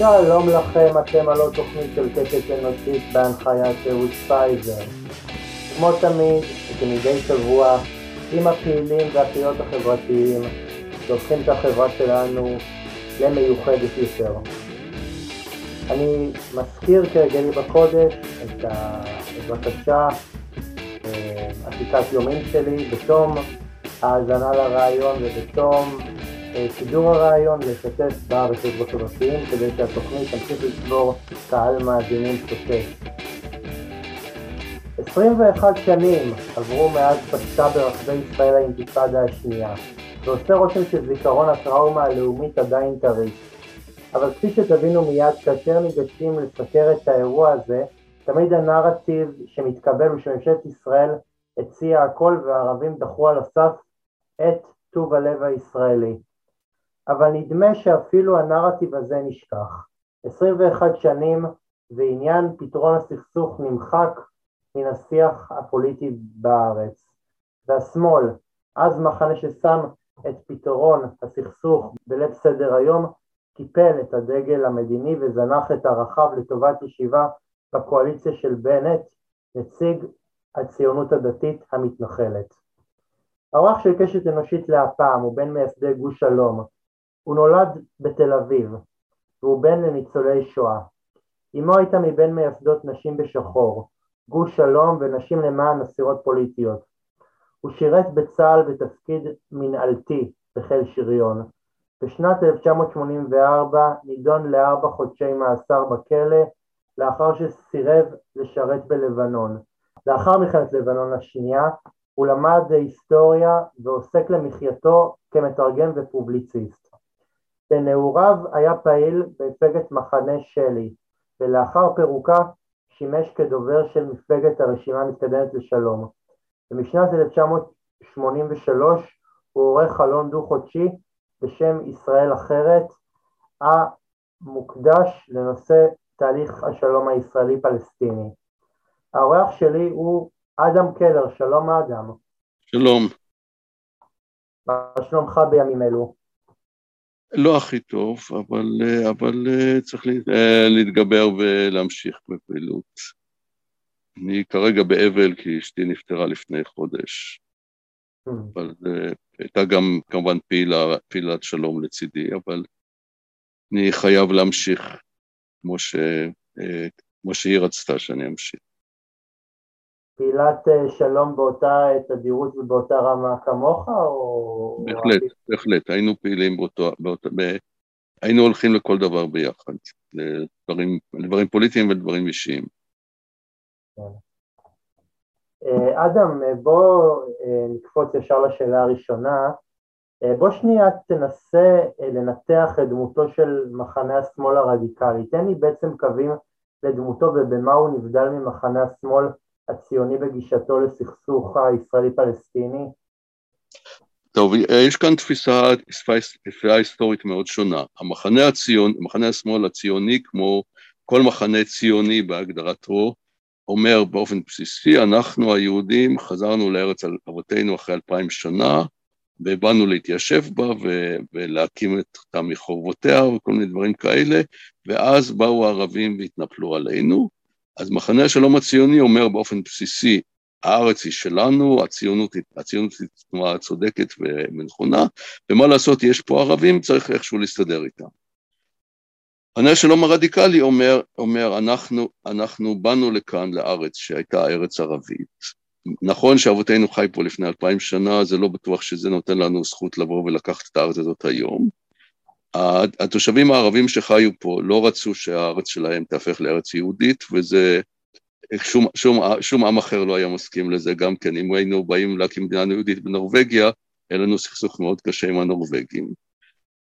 שלום לכם, אתם עוד תוכנית של קטט אנושית בהנחיית אהוד ספייזר. כמו תמיד, וכמדי שבוע, עם הפעילים והפעילות החברתיים שהופכים את החברה שלנו למיוחדת יותר. אני מזכיר כהרגלי בקודש את הבקשה, עתיקת יומין שלי, בתום האזנה לריאיון ובתום קידום הרעיון לשתף ברשתות החברתיים כדי שהתוכנית תמשיך לצבור קהל מאזינים שוטף. 21 שנים עברו מאז פסקה ברחבי ישראל האינתיפאדה השנייה, ועושה רושם שזיכרון הטראומה הלאומית עדיין טרי. אבל כפי שתבינו מיד, כאשר ניגשים לסקר את האירוע הזה, תמיד הנרטיב שמתקבל הוא שממשלת ישראל הציעה הכל והערבים דחו על הסף את טוב הלב הישראלי. אבל נדמה שאפילו הנרטיב הזה נשכח. 21 שנים ועניין פתרון הסכסוך נמחק מן השיח הפוליטי בארץ. והשמאל, אז מחנה ששם את פתרון הסכסוך בלב סדר היום, קיפל את הדגל המדיני וזנח את הרחב לטובת ישיבה בקואליציה של בנט, נציג הציונות הדתית המתנחלת. האורח של קשת אנושית להפעם הוא בן מייסדי גוש שלום, הוא נולד בתל אביב, והוא בן לניצולי שואה. אמו הייתה מבין מייסדות נשים בשחור, גוש שלום ונשים למען אסירות פוליטיות. הוא שירת בצה"ל בתפקיד מנהלתי בחיל שריון. בשנת 1984 נידון לארבע חודשי מאסר בכלא לאחר שסירב לשרת בלבנון. לאחר מלחמת לבנון השנייה הוא למד היסטוריה ועוסק למחייתו כמתרגם ופובליציסט. בנעוריו היה פעיל במפלגת מחנה שלי, ולאחר פירוקה שימש כדובר של מפלגת הרשימה המתקדמת לשלום. ומשנת 1983 הוא עורך חלון דו-חודשי בשם ישראל אחרת, המוקדש לנושא תהליך השלום הישראלי-פלסטיני. האורח שלי הוא אדם קלר, שלום אדם. שלום. מה שלומך בימים אלו? לא הכי טוב, אבל, אבל צריך להתגבר ולהמשיך בפעילות. אני כרגע באבל כי אשתי נפטרה לפני חודש, mm. אבל הייתה גם כמובן פעילה, פעילת שלום לצידי, אבל אני חייב להמשיך כמו, ש, כמו שהיא רצתה שאני אמשיך. פעילת אה, שלום באותה תדירות ובאותה רמה כמוך, או... בהחלט, בהחלט, היינו פעילים באותו... באותו ב... היינו הולכים לכל דבר ביחד, לדברים, לדברים פוליטיים ולדברים אישיים. כן. אה, אדם, בוא אה, נקפוץ ישר לשאלה הראשונה. בוא שנייה תנסה לנתח את דמותו של מחנה השמאל הרדיקלי. תן לי בעצם קווים לדמותו ובמה הוא נבדל ממחנה השמאל הציוני בגישתו לסכסוך הישראלי-פלסטיני? טוב, יש כאן תפיסה, תפיסה היסטורית מאוד שונה. המחנה הציון, מחנה השמאל הציוני, כמו כל מחנה ציוני בהגדרתו, אומר באופן בסיסי, אנחנו היהודים חזרנו לארץ אבותינו אחרי אלפיים שנה, ובאנו להתיישב בה ו- ולהקים אותה מחורבותיה וכל מיני דברים כאלה, ואז באו הערבים והתנפלו עלינו, אז מחנה השלום הציוני אומר באופן בסיסי, הארץ היא שלנו, הציונות, הציונות היא תנועה צודקת ונכונה, ומה לעשות, יש פה ערבים, צריך איכשהו להסתדר איתם. מחנה השלום הרדיקלי אומר, אומר אנחנו, אנחנו באנו לכאן, לארץ שהייתה ארץ ערבית. נכון שאבותינו חי פה לפני אלפיים שנה, זה לא בטוח שזה נותן לנו זכות לבוא ולקחת את הארץ הזאת היום, התושבים הערבים שחיו פה לא רצו שהארץ שלהם תהפך לארץ יהודית, וזה, שום, שום, שום עם אחר לא היה מסכים לזה, גם כן, אם היינו באים להקים מדינה יהודית בנורבגיה, היה לנו סכסוך מאוד קשה עם הנורבגים.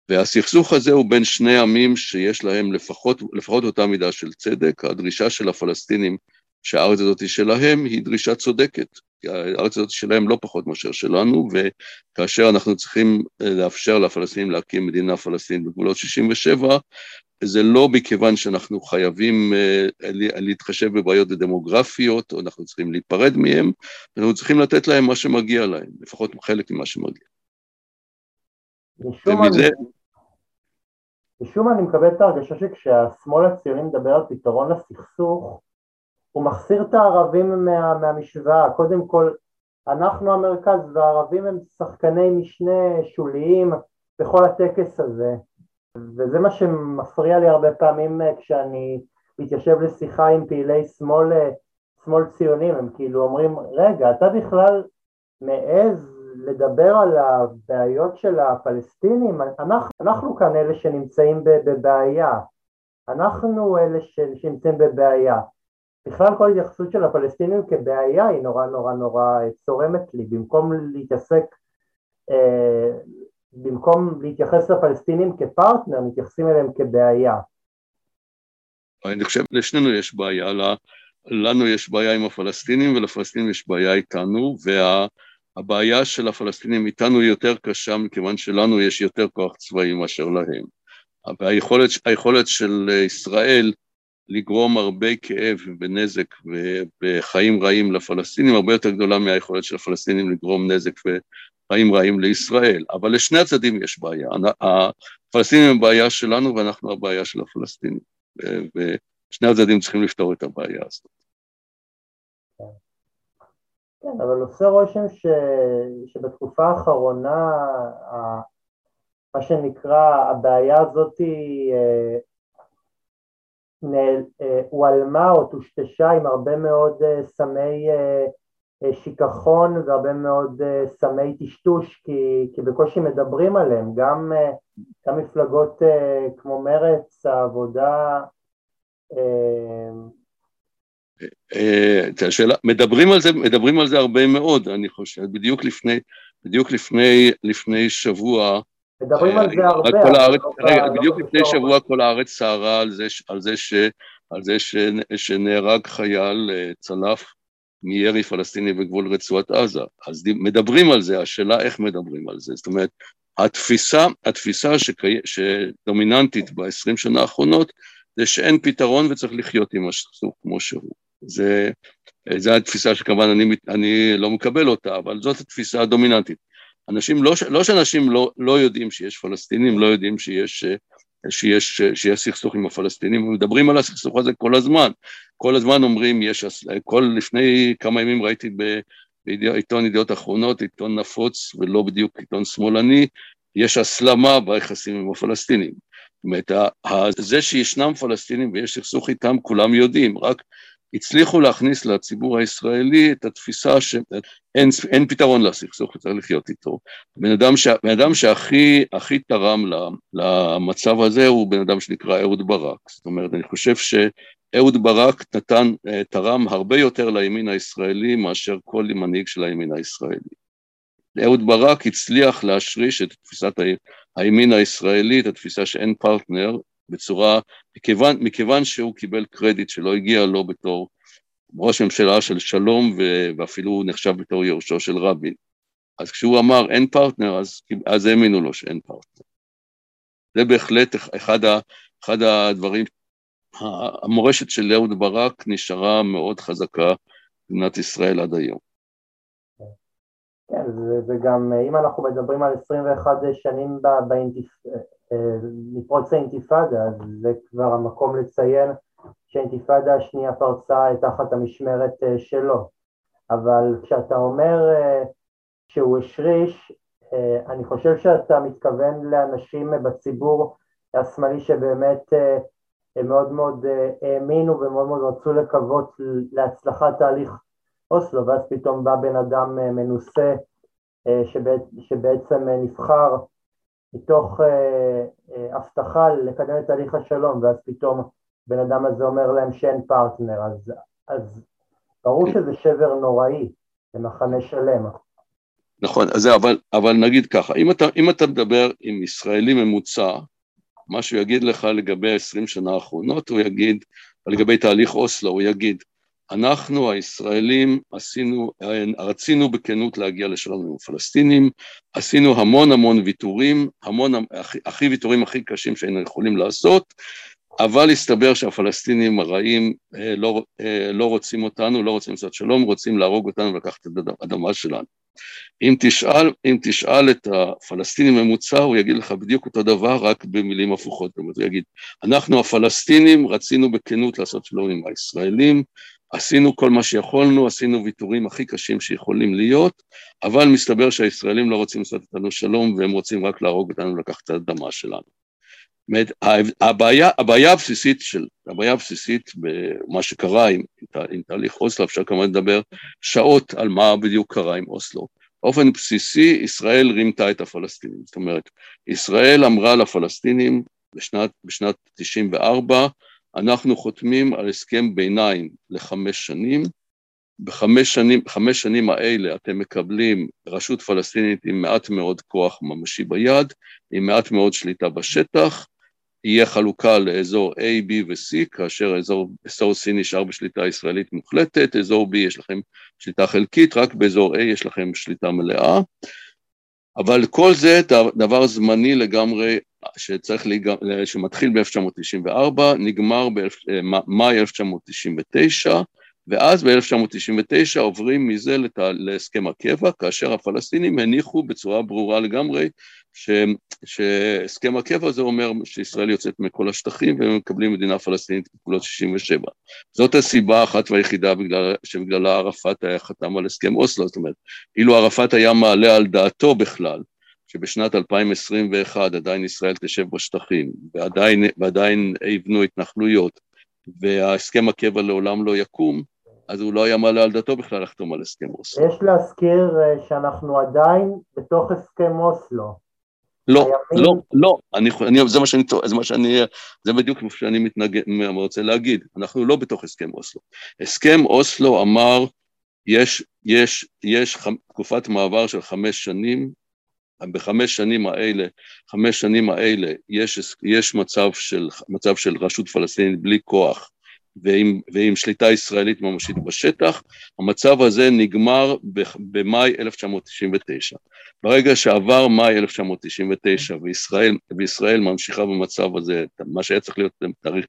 והסכסוך הזה הוא בין שני עמים שיש להם לפחות, לפחות אותה מידה של צדק, הדרישה של הפלסטינים שהארץ הזאת היא שלהם היא דרישה צודקת. הארץ הזאת שלהם לא פחות מאשר שלנו, וכאשר אנחנו צריכים אה, לאפשר לפלסטינים להקים מדינה פלסטינית בגבולות 67, זה לא מכיוון שאנחנו חייבים uh, להתחשב בבעיות דמוגרפיות, או אנחנו צריכים להיפרד מהם, אנחנו צריכים לתת להם מה שמגיע להם, לפחות חלק ממה שמגיע. ומזה, משום מה אני מקבל את ההרגשה שכשהשמאל הציוני מדבר על פתרון לסכסוך, הוא מחסיר את הערבים מה, מהמשוואה. קודם כל, אנחנו המרכז והערבים הם שחקני משנה שוליים בכל הטקס הזה, וזה מה שמפריע לי הרבה פעמים אה, כשאני מתיישב לשיחה עם פעילי שמאל, אה, שמאל ציונים, הם כאילו אומרים, רגע, אתה בכלל מעז לדבר על הבעיות של הפלסטינים, אנחנו, אנחנו כאן אלה שנמצאים בבעיה, אנחנו אלה שנמצאים בבעיה. בכלל כל התייחסות של הפלסטינים כבעיה היא נורא נורא נורא צורמת לי, במקום להתעסק, אה, במקום להתייחס לפלסטינים כפרטנר, מתייחסים אליהם כבעיה. אני חושב לשנינו יש בעיה, לנו יש בעיה עם הפלסטינים ולפלסטינים יש בעיה איתנו, והבעיה של הפלסטינים איתנו היא יותר קשה מכיוון שלנו יש יותר כוח צבאי מאשר להם. והיכולת של ישראל לגרום הרבה כאב ונזק וחיים רעים לפלסטינים, הרבה יותר גדולה מהיכולת של הפלסטינים לגרום נזק וחיים רעים לישראל. אבל לשני הצדדים יש בעיה. הפלסטינים הם בעיה שלנו ואנחנו הבעיה של הפלסטינים. ושני הצדדים צריכים לפתור את הבעיה הזאת. כן, אבל עושה רושם ש... שבתקופה האחרונה, מה שנקרא, הבעיה הזאת היא אה, הועלמה או טושטשה עם הרבה מאוד אה, סמי אה, שיכחון והרבה מאוד סמי טשטוש כי, כי בקושי מדברים עליהם, גם, גם מפלגות כמו מרצ, העבודה השאלה, מדברים על זה, מדברים על זה הרבה מאוד, אני חושב, בדיוק לפני, בדיוק לפני, לפני שבוע מדברים על זה אה, הרבה. כל הארץ, רגע, בדיוק לפני שבוע כל הארץ סערה על זה, על זה, ש, על זה ש, שנהרג חייל אה, צלף מירי פלסטיני בגבול רצועת עזה. אז מדברים על זה, השאלה איך מדברים על זה. זאת אומרת, התפיסה, התפיסה שקי, שדומיננטית בעשרים שנה האחרונות זה שאין פתרון וצריך לחיות עם הסכסוך כמו שהוא. זה, זה התפיסה שכמובן אני, אני לא מקבל אותה, אבל זאת התפיסה הדומיננטית. אנשים, לא, לא שאנשים לא, לא יודעים שיש פלסטינים, לא יודעים שיש, שיש, שיש סכסוך עם הפלסטינים, מדברים על הסכסוך הזה כל הזמן. כל הזמן אומרים, יש, כל לפני כמה ימים ראיתי בעיתון ידיעות אחרונות, עיתון נפוץ ולא בדיוק עיתון שמאלני, יש הסלמה ביחסים עם הפלסטינים. זאת אומרת, זה שישנם פלסטינים ויש סכסוך איתם, כולם יודעים, רק הצליחו להכניס לציבור הישראלי את התפיסה שאין פתרון לסכסוך, צריך לחיות איתו. בן אדם, ש, בן אדם שהכי הכי תרם למצב הזה הוא בן אדם שנקרא אהוד ברק. זאת אומרת, אני חושב שאהוד ברק נתן, אה, תרם הרבה יותר לימין הישראלי מאשר כל מנהיג של הימין הישראלי. אהוד ברק הצליח להשריש את תפיסת הימין הישראלי, את התפיסה שאין פרטנר, בצורה, מכיוון, מכיוון שהוא קיבל קרדיט שלא הגיע לו בתור ראש ממשלה של שלום ואפילו הוא נחשב בתור יורשו של רבין. אז כשהוא אמר אין פרטנר, אז, אז האמינו לו שאין פרטנר. זה בהחלט אחד, ה, אחד הדברים, המורשת של אהוד ברק נשארה מאוד חזקה במדינת ישראל עד היום. כן, וגם אם אנחנו מדברים על 21 שנים באינתיפ... מפרוץ האינתיפאדה, זה כבר המקום לציין שהאינתיפאדה השנייה פרצה תחת המשמרת אה, שלו. אבל כשאתה אומר אה, שהוא השריש, אה, אני חושב שאתה מתכוון לאנשים בציבור השמאלי שבאמת מאוד מאוד האמינו ומאוד מאוד רצו לקוות להצלחת תהליך אוסלו, ואז פתאום בא בן אדם מנוסה שבעצם נבחר מתוך אה, אה, הבטחה לקדם את תהליך השלום, ואז פתאום בן אדם הזה אומר להם שאין פרטנר, אז, אז ברור שזה שבר נוראי למחנה שלם. נכון, אז אבל, אבל נגיד ככה, אם אתה, אם אתה מדבר עם ישראלי ממוצע, מה שהוא יגיד לך לגבי ה-20 שנה האחרונות, הוא יגיד, לגבי תהליך אוסלו, הוא יגיד, אנחנו הישראלים עשינו, רצינו בכנות להגיע לשלום עם הפלסטינים, עשינו המון המון ויתורים, המון, הכי, הכי ויתורים הכי קשים שהיינו יכולים לעשות, אבל הסתבר שהפלסטינים הרעים אה, לא, אה, לא רוצים אותנו, לא רוצים לעשות שלום, רוצים להרוג אותנו ולקחת את האדמה שלנו. אם תשאל, אם תשאל את הפלסטיני ממוצע, הוא יגיד לך בדיוק אותו דבר, רק במילים הפוכות. הוא יגיד, אנחנו הפלסטינים רצינו בכנות לעשות שלום עם הישראלים, עשינו כל מה שיכולנו, עשינו ויתורים הכי קשים שיכולים להיות, אבל מסתבר שהישראלים לא רוצים לעשות איתנו שלום והם רוצים רק להרוג אותנו ולקחת את האדמה שלנו. הבעיה, הבעיה הבסיסית של, הבעיה הבסיסית במה שקרה עם, עם תהליך אוסלו, אפשר כמובן לדבר שעות על מה בדיוק קרה עם אוסלו. באופן בסיסי ישראל רימתה את הפלסטינים, זאת אומרת ישראל אמרה לפלסטינים בשנת, בשנת 94 אנחנו חותמים על הסכם ביניים לחמש שנים, בחמש שנים, חמש שנים האלה אתם מקבלים רשות פלסטינית עם מעט מאוד כוח ממשי ביד, עם מעט מאוד שליטה בשטח, יהיה חלוקה לאזור A, B ו-C, כאשר אזור, אזור C נשאר בשליטה ישראלית מוחלטת, אזור B יש לכם שליטה חלקית, רק באזור A יש לכם שליטה מלאה, אבל כל זה דבר זמני לגמרי שצריך להיגמר, שמתחיל ב-1994, נגמר במאי 1999, ואז ב-1999 עוברים מזה לת... להסכם הקבע, כאשר הפלסטינים הניחו בצורה ברורה לגמרי ש... שהסכם הקבע זה אומר שישראל יוצאת מכל השטחים והם מקבלים מדינה פלסטינית בגבולות 67. זאת הסיבה האחת והיחידה בגלל... שבגללה ערפאת היה חתם על הסכם אוסלו, זאת אומרת, אילו ערפאת היה מעלה על דעתו בכלל, שבשנת 2021 עדיין ישראל תשב בשטחים ועדיין, ועדיין יבנו התנחלויות וההסכם הקבע לעולם לא יקום, אז הוא לא היה מעלה על דעתו בכלל לחתום על הסכם אוסלו. יש להזכיר אה, שאנחנו עדיין בתוך הסכם אוסלו. לא. לא, לא, אני, אני, זה מה שאני, זה מה שאני, זה בדיוק מה שאני מתנגד, רוצה להגיד, אנחנו לא בתוך הסכם אוסלו. הסכם אוסלו אמר, יש, יש, יש תקופת מעבר של חמש שנים, בחמש שנים האלה, חמש שנים האלה יש, יש מצב, של, מצב של רשות פלסטינית בלי כוח, ועם, ועם שליטה ישראלית ממשית בשטח, המצב הזה נגמר במאי 1999. ברגע שעבר מאי 1999 וישראל, וישראל ממשיכה במצב הזה, מה שהיה צריך להיות תאריך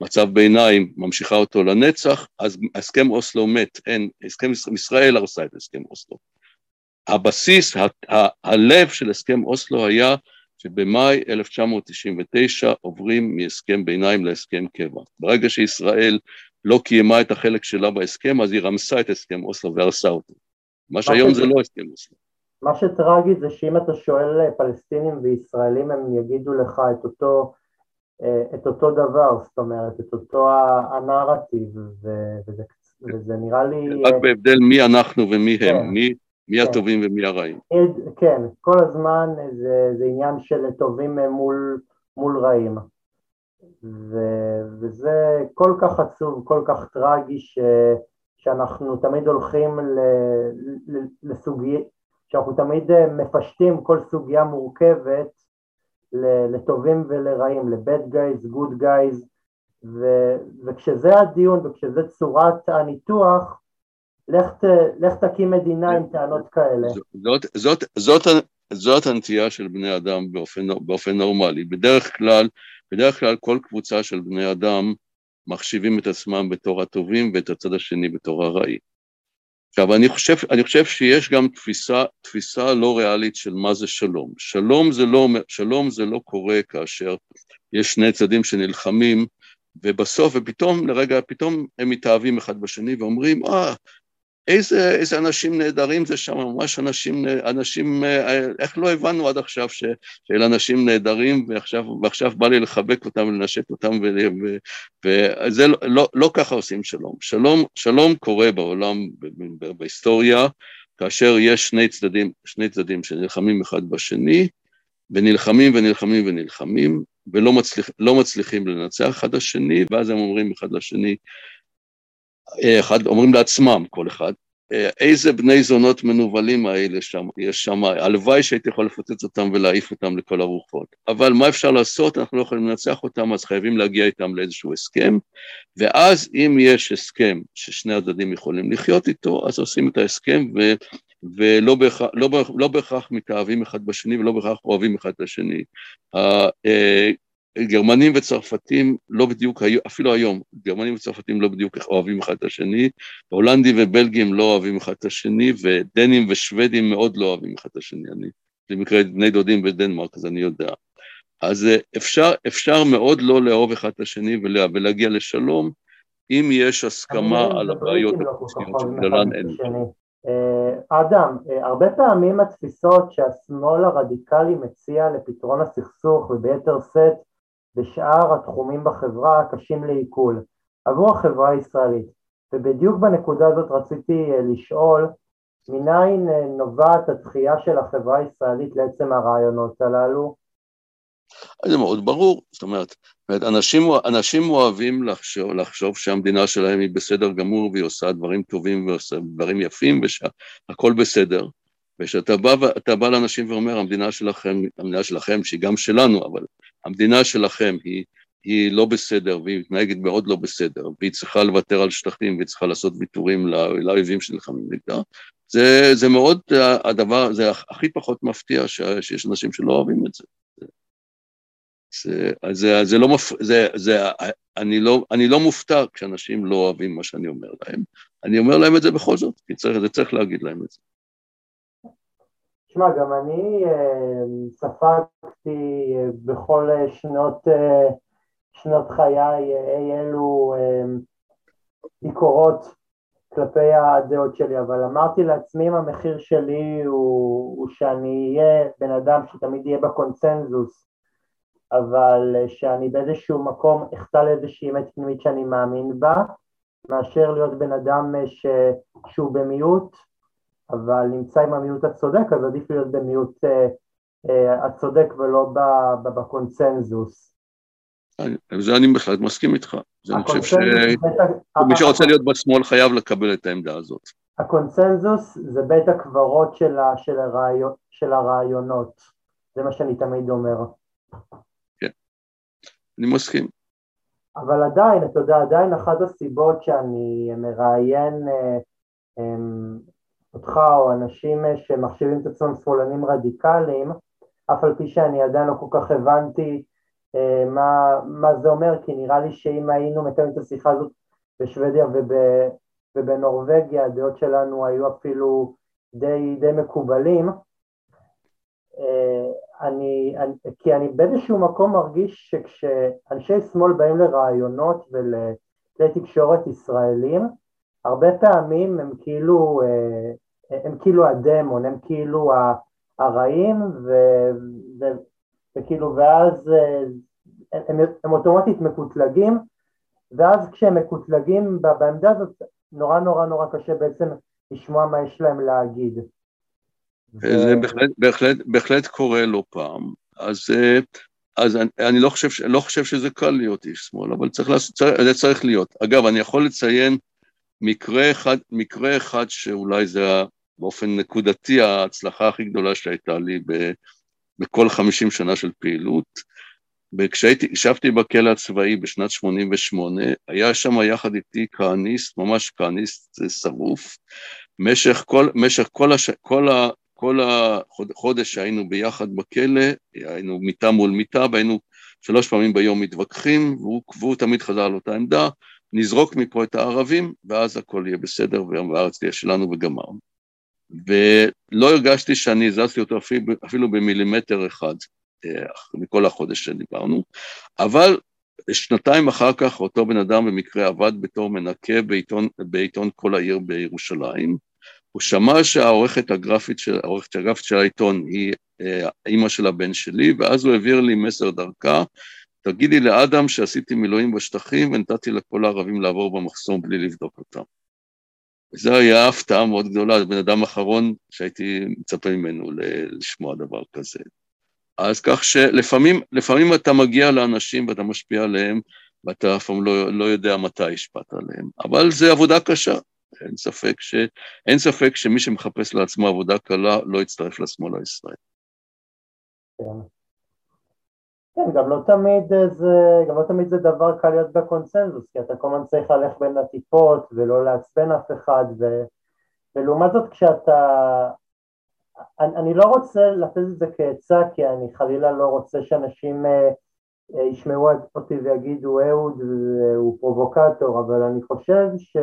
מצב ביניים, ממשיכה אותו לנצח, אז הסכם אוסלו מת, אין, הסכם ישראל הרסה את הסכם אוסלו. הבסיס, ה, ה, הלב של הסכם אוסלו היה שבמאי 1999 עוברים מהסכם ביניים להסכם קבע. ברגע שישראל לא קיימה את החלק שלה בהסכם, אז היא רמסה את הסכם אוסלו והרסה אותו. מה שהיום זה לא הסכם אוסלו. מה שטרגי זה שאם אתה שואל פלסטינים וישראלים, הם יגידו לך את אותו, אה, את אותו דבר, זאת אומרת, את אותו הנרטיב, וזה, וזה נראה לי... רק בהבדל מי אנחנו ומי הם, כן. מי מי כן. הטובים ומי הרעים. כן, כל הזמן זה, זה עניין של טובים מול, מול רעים. ו, וזה כל כך עצוב, כל כך טרגי, ש, שאנחנו תמיד הולכים ל, ל, לסוגיה, שאנחנו תמיד מפשטים כל סוגיה מורכבת לטובים ולרעים, guys, good guys, ו, וכשזה הדיון וכשזה צורת הניתוח, לך, ת, לך תקים מדינה עם טענות כאלה. זאת, זאת, זאת, זאת הנטייה של בני אדם באופן, באופן נורמלי. בדרך כלל, בדרך כלל כל קבוצה של בני אדם מחשיבים את עצמם בתור הטובים ואת הצד השני בתור הרעים. עכשיו, אני חושב, אני חושב שיש גם תפיסה, תפיסה לא ריאלית של מה זה שלום. שלום זה לא, שלום זה לא קורה כאשר יש שני צדדים שנלחמים ובסוף, ופתאום, לרגע, פתאום הם מתאהבים אחד בשני ואומרים, אה, איזה, איזה אנשים נהדרים זה שם, ממש אנשים, אנשים, איך לא הבנו עד עכשיו ש, שאלה אנשים נהדרים ועכשיו, ועכשיו בא לי לחבק אותם ולנשק אותם ו, ו, וזה לא, לא, לא ככה עושים שלום. שלום, שלום קורה בעולם, בהיסטוריה, כאשר יש שני צדדים, שני צדדים שנלחמים אחד בשני ונלחמים ונלחמים ונלחמים ולא מצליח, לא מצליחים לנצח אחד השני ואז הם אומרים אחד לשני אחד, אומרים לעצמם כל אחד, איזה בני זונות מנוולים האלה שם, יש שם, הלוואי שהייתי יכול לפוצץ אותם ולהעיף אותם לכל הרוחות. אבל מה אפשר לעשות, אנחנו לא יכולים לנצח אותם, אז חייבים להגיע איתם לאיזשהו הסכם, ואז אם יש הסכם ששני הצדדים יכולים לחיות איתו, אז עושים את ההסכם ו, ולא בהכרח, לא, לא בהכרח מתאהבים אחד בשני ולא בהכרח אוהבים אחד את השני. גרמנים וצרפתים לא בדיוק, אפילו היום, גרמנים וצרפתים לא בדיוק אוהבים אחד את השני, הולנדים ובלגים לא אוהבים אחד את השני, ודנים ושוודים מאוד לא אוהבים אחד את השני. אני במקרה בני דודים בדנמרק, אז אני יודע. אז אה, אפשר, אפשר מאוד לא לאהוב אחד את השני ולה, ולהגיע לשלום, אם יש הסכמה על הבעיות הבסיסיות שבגללן אין. אדם, אה, הרבה פעמים התפיסות שהשמאל הרדיקלי מציע לפתרון הסכסוך וביתר שאת בשאר התחומים בחברה קשים לעיכול עבור החברה הישראלית. ובדיוק בנקודה הזאת רציתי לשאול מניין נובעת התחייה של החברה הישראלית לעצם הרעיונות הללו? זה מאוד ברור, זאת אומרת, אנשים, אנשים אוהבים לחשוב, לחשוב שהמדינה שלהם היא בסדר גמור והיא עושה דברים טובים ועושה דברים יפים ושהכול בסדר, וכשאתה בא, בא לאנשים ואומר המדינה שלכם, המדינה שלכם שהיא גם שלנו, אבל המדינה שלכם היא, היא לא בסדר והיא מתנהגת מאוד לא בסדר והיא צריכה לוותר על שטחים והיא צריכה לעשות ויתורים לאויבים שנלחמים נגדה, זה, זה מאוד הדבר, זה הכי פחות מפתיע שיש אנשים שלא אוהבים את זה. זה, זה, זה לא מפ... זה, זה, אני, לא, אני לא מופתע כשאנשים לא אוהבים מה שאני אומר להם, אני אומר להם את זה בכל זאת, כי צריך, זה צריך להגיד להם את זה. תשמע, גם אני אה, ספגתי אה, בכל שנות, אה, שנות חיי אי אלו ביקורות כלפי הדעות שלי, אבל אמרתי לעצמי אם המחיר שלי הוא, הוא שאני אהיה בן אדם שתמיד יהיה בקונצנזוס אבל שאני באיזשהו מקום אחטא לאיזושהי אמת פנימית שאני מאמין בה, מאשר להיות בן אדם ש... שהוא במיעוט, אבל נמצא עם המיעוט הצודק, אז עדיף להיות במיעוט אה, אה, הצודק ולא ב... ב... בקונצנזוס. זה אני בהחלט מסכים איתך. אני חושב שמי שרוצה להיות בשמאל חייב לקבל את העמדה הזאת. הקונצנזוס זה בית הקברות של, ה... של, הרעיון... של הרעיונות, זה מה שאני תמיד אומר. אני מסכים. אבל עדיין, אתה יודע, עדיין אחת הסיבות שאני מראיין אה, אה, אותך או אנשים אה, שמחשיבים את עצמם שמאלנים רדיקליים, אף על פי שאני עדיין לא כל כך הבנתי אה, מה, מה זה אומר, כי נראה לי שאם היינו מקיימים את השיחה הזאת בשוודיה וב, ובנורבגיה, הדעות שלנו היו אפילו די, די מקובלים. אה, אני, אני, כי אני באיזשהו מקום מרגיש שכשאנשי שמאל באים לרעיונות ולכלי תקשורת ישראלים, הרבה פעמים הם כאילו, אה, הם כאילו הדמון, הם כאילו הרעים, ו, ו, וכאילו, ואז אה, הם, הם אוטומטית מקוטלגים, ואז כשהם מקוטלגים בעמדה הזאת, נורא נורא נורא קשה בעצם לשמוע מה יש להם להגיד. זה בהחלט, בהחלט, בהחלט קורה לא פעם. אז, אה, אז אני, אני לא, חושב, לא חושב שזה קל להיות איש שמאל, אבל צריך, צריך, זה צריך להיות. אגב, אני יכול לציין מקרה אחד, מקרה אחד שאולי זה באופן נקודתי ההצלחה הכי גדולה שהייתה לי ב, בכל חמישים שנה של פעילות. וכשהייתי, ישבתי בכלא הצבאי בשנת 88, היה שם יחד איתי כהניסט, ממש כהניסט שרוף, משך כל, משך כל, הש, כל כל החודש שהיינו ביחד בכלא, היינו מיטה מול מיטה והיינו שלוש פעמים ביום מתווכחים, והוא, והוא תמיד חזר על אותה עמדה, נזרוק מפה את הערבים ואז הכל יהיה בסדר והארץ תהיה שלנו וגמרנו. ולא הרגשתי שאני הזזתי אותו אפילו, אפילו במילימטר אחד אה, מכל החודש שדיברנו, אבל שנתיים אחר כך אותו בן אדם במקרה עבד בתור מנקה בעיתון, בעיתון כל העיר בירושלים, הוא שמע שהעורכת הגרפית של, העורכת הגרפית של העיתון היא אה, אימא של הבן שלי, ואז הוא העביר לי מסר דרכה, תגידי לאדם שעשיתי מילואים בשטחים ונתתי לכל הערבים לעבור במחסום בלי לבדוק אותם. וזו הייתה הפתעה מאוד גדולה, בן אדם אחרון שהייתי מצפה ממנו לשמוע דבר כזה. אז כך שלפעמים לפעמים אתה מגיע לאנשים ואתה משפיע עליהם, ואתה אף פעם לא, לא יודע מתי השפעת עליהם, אבל זו עבודה קשה. אין ספק, ש... אין ספק שמי שמחפש לעצמו עבודה קלה לא יצטרף לשמאל הישראלי. כן. כן, גם לא תמיד זה, גם לא תמיד זה דבר קל להיות בקונצנזוס, כי אתה כל הזמן צריך ללכת בין הטיפות ולא לעצבן אף אחד, ו, ולעומת זאת כשאתה, אני, אני לא רוצה לתת את זה כעצה, כי אני חלילה לא רוצה שאנשים אה, ישמעו אותי ויגידו אהוד הוא פרובוקטור, אבל אני חושב ש...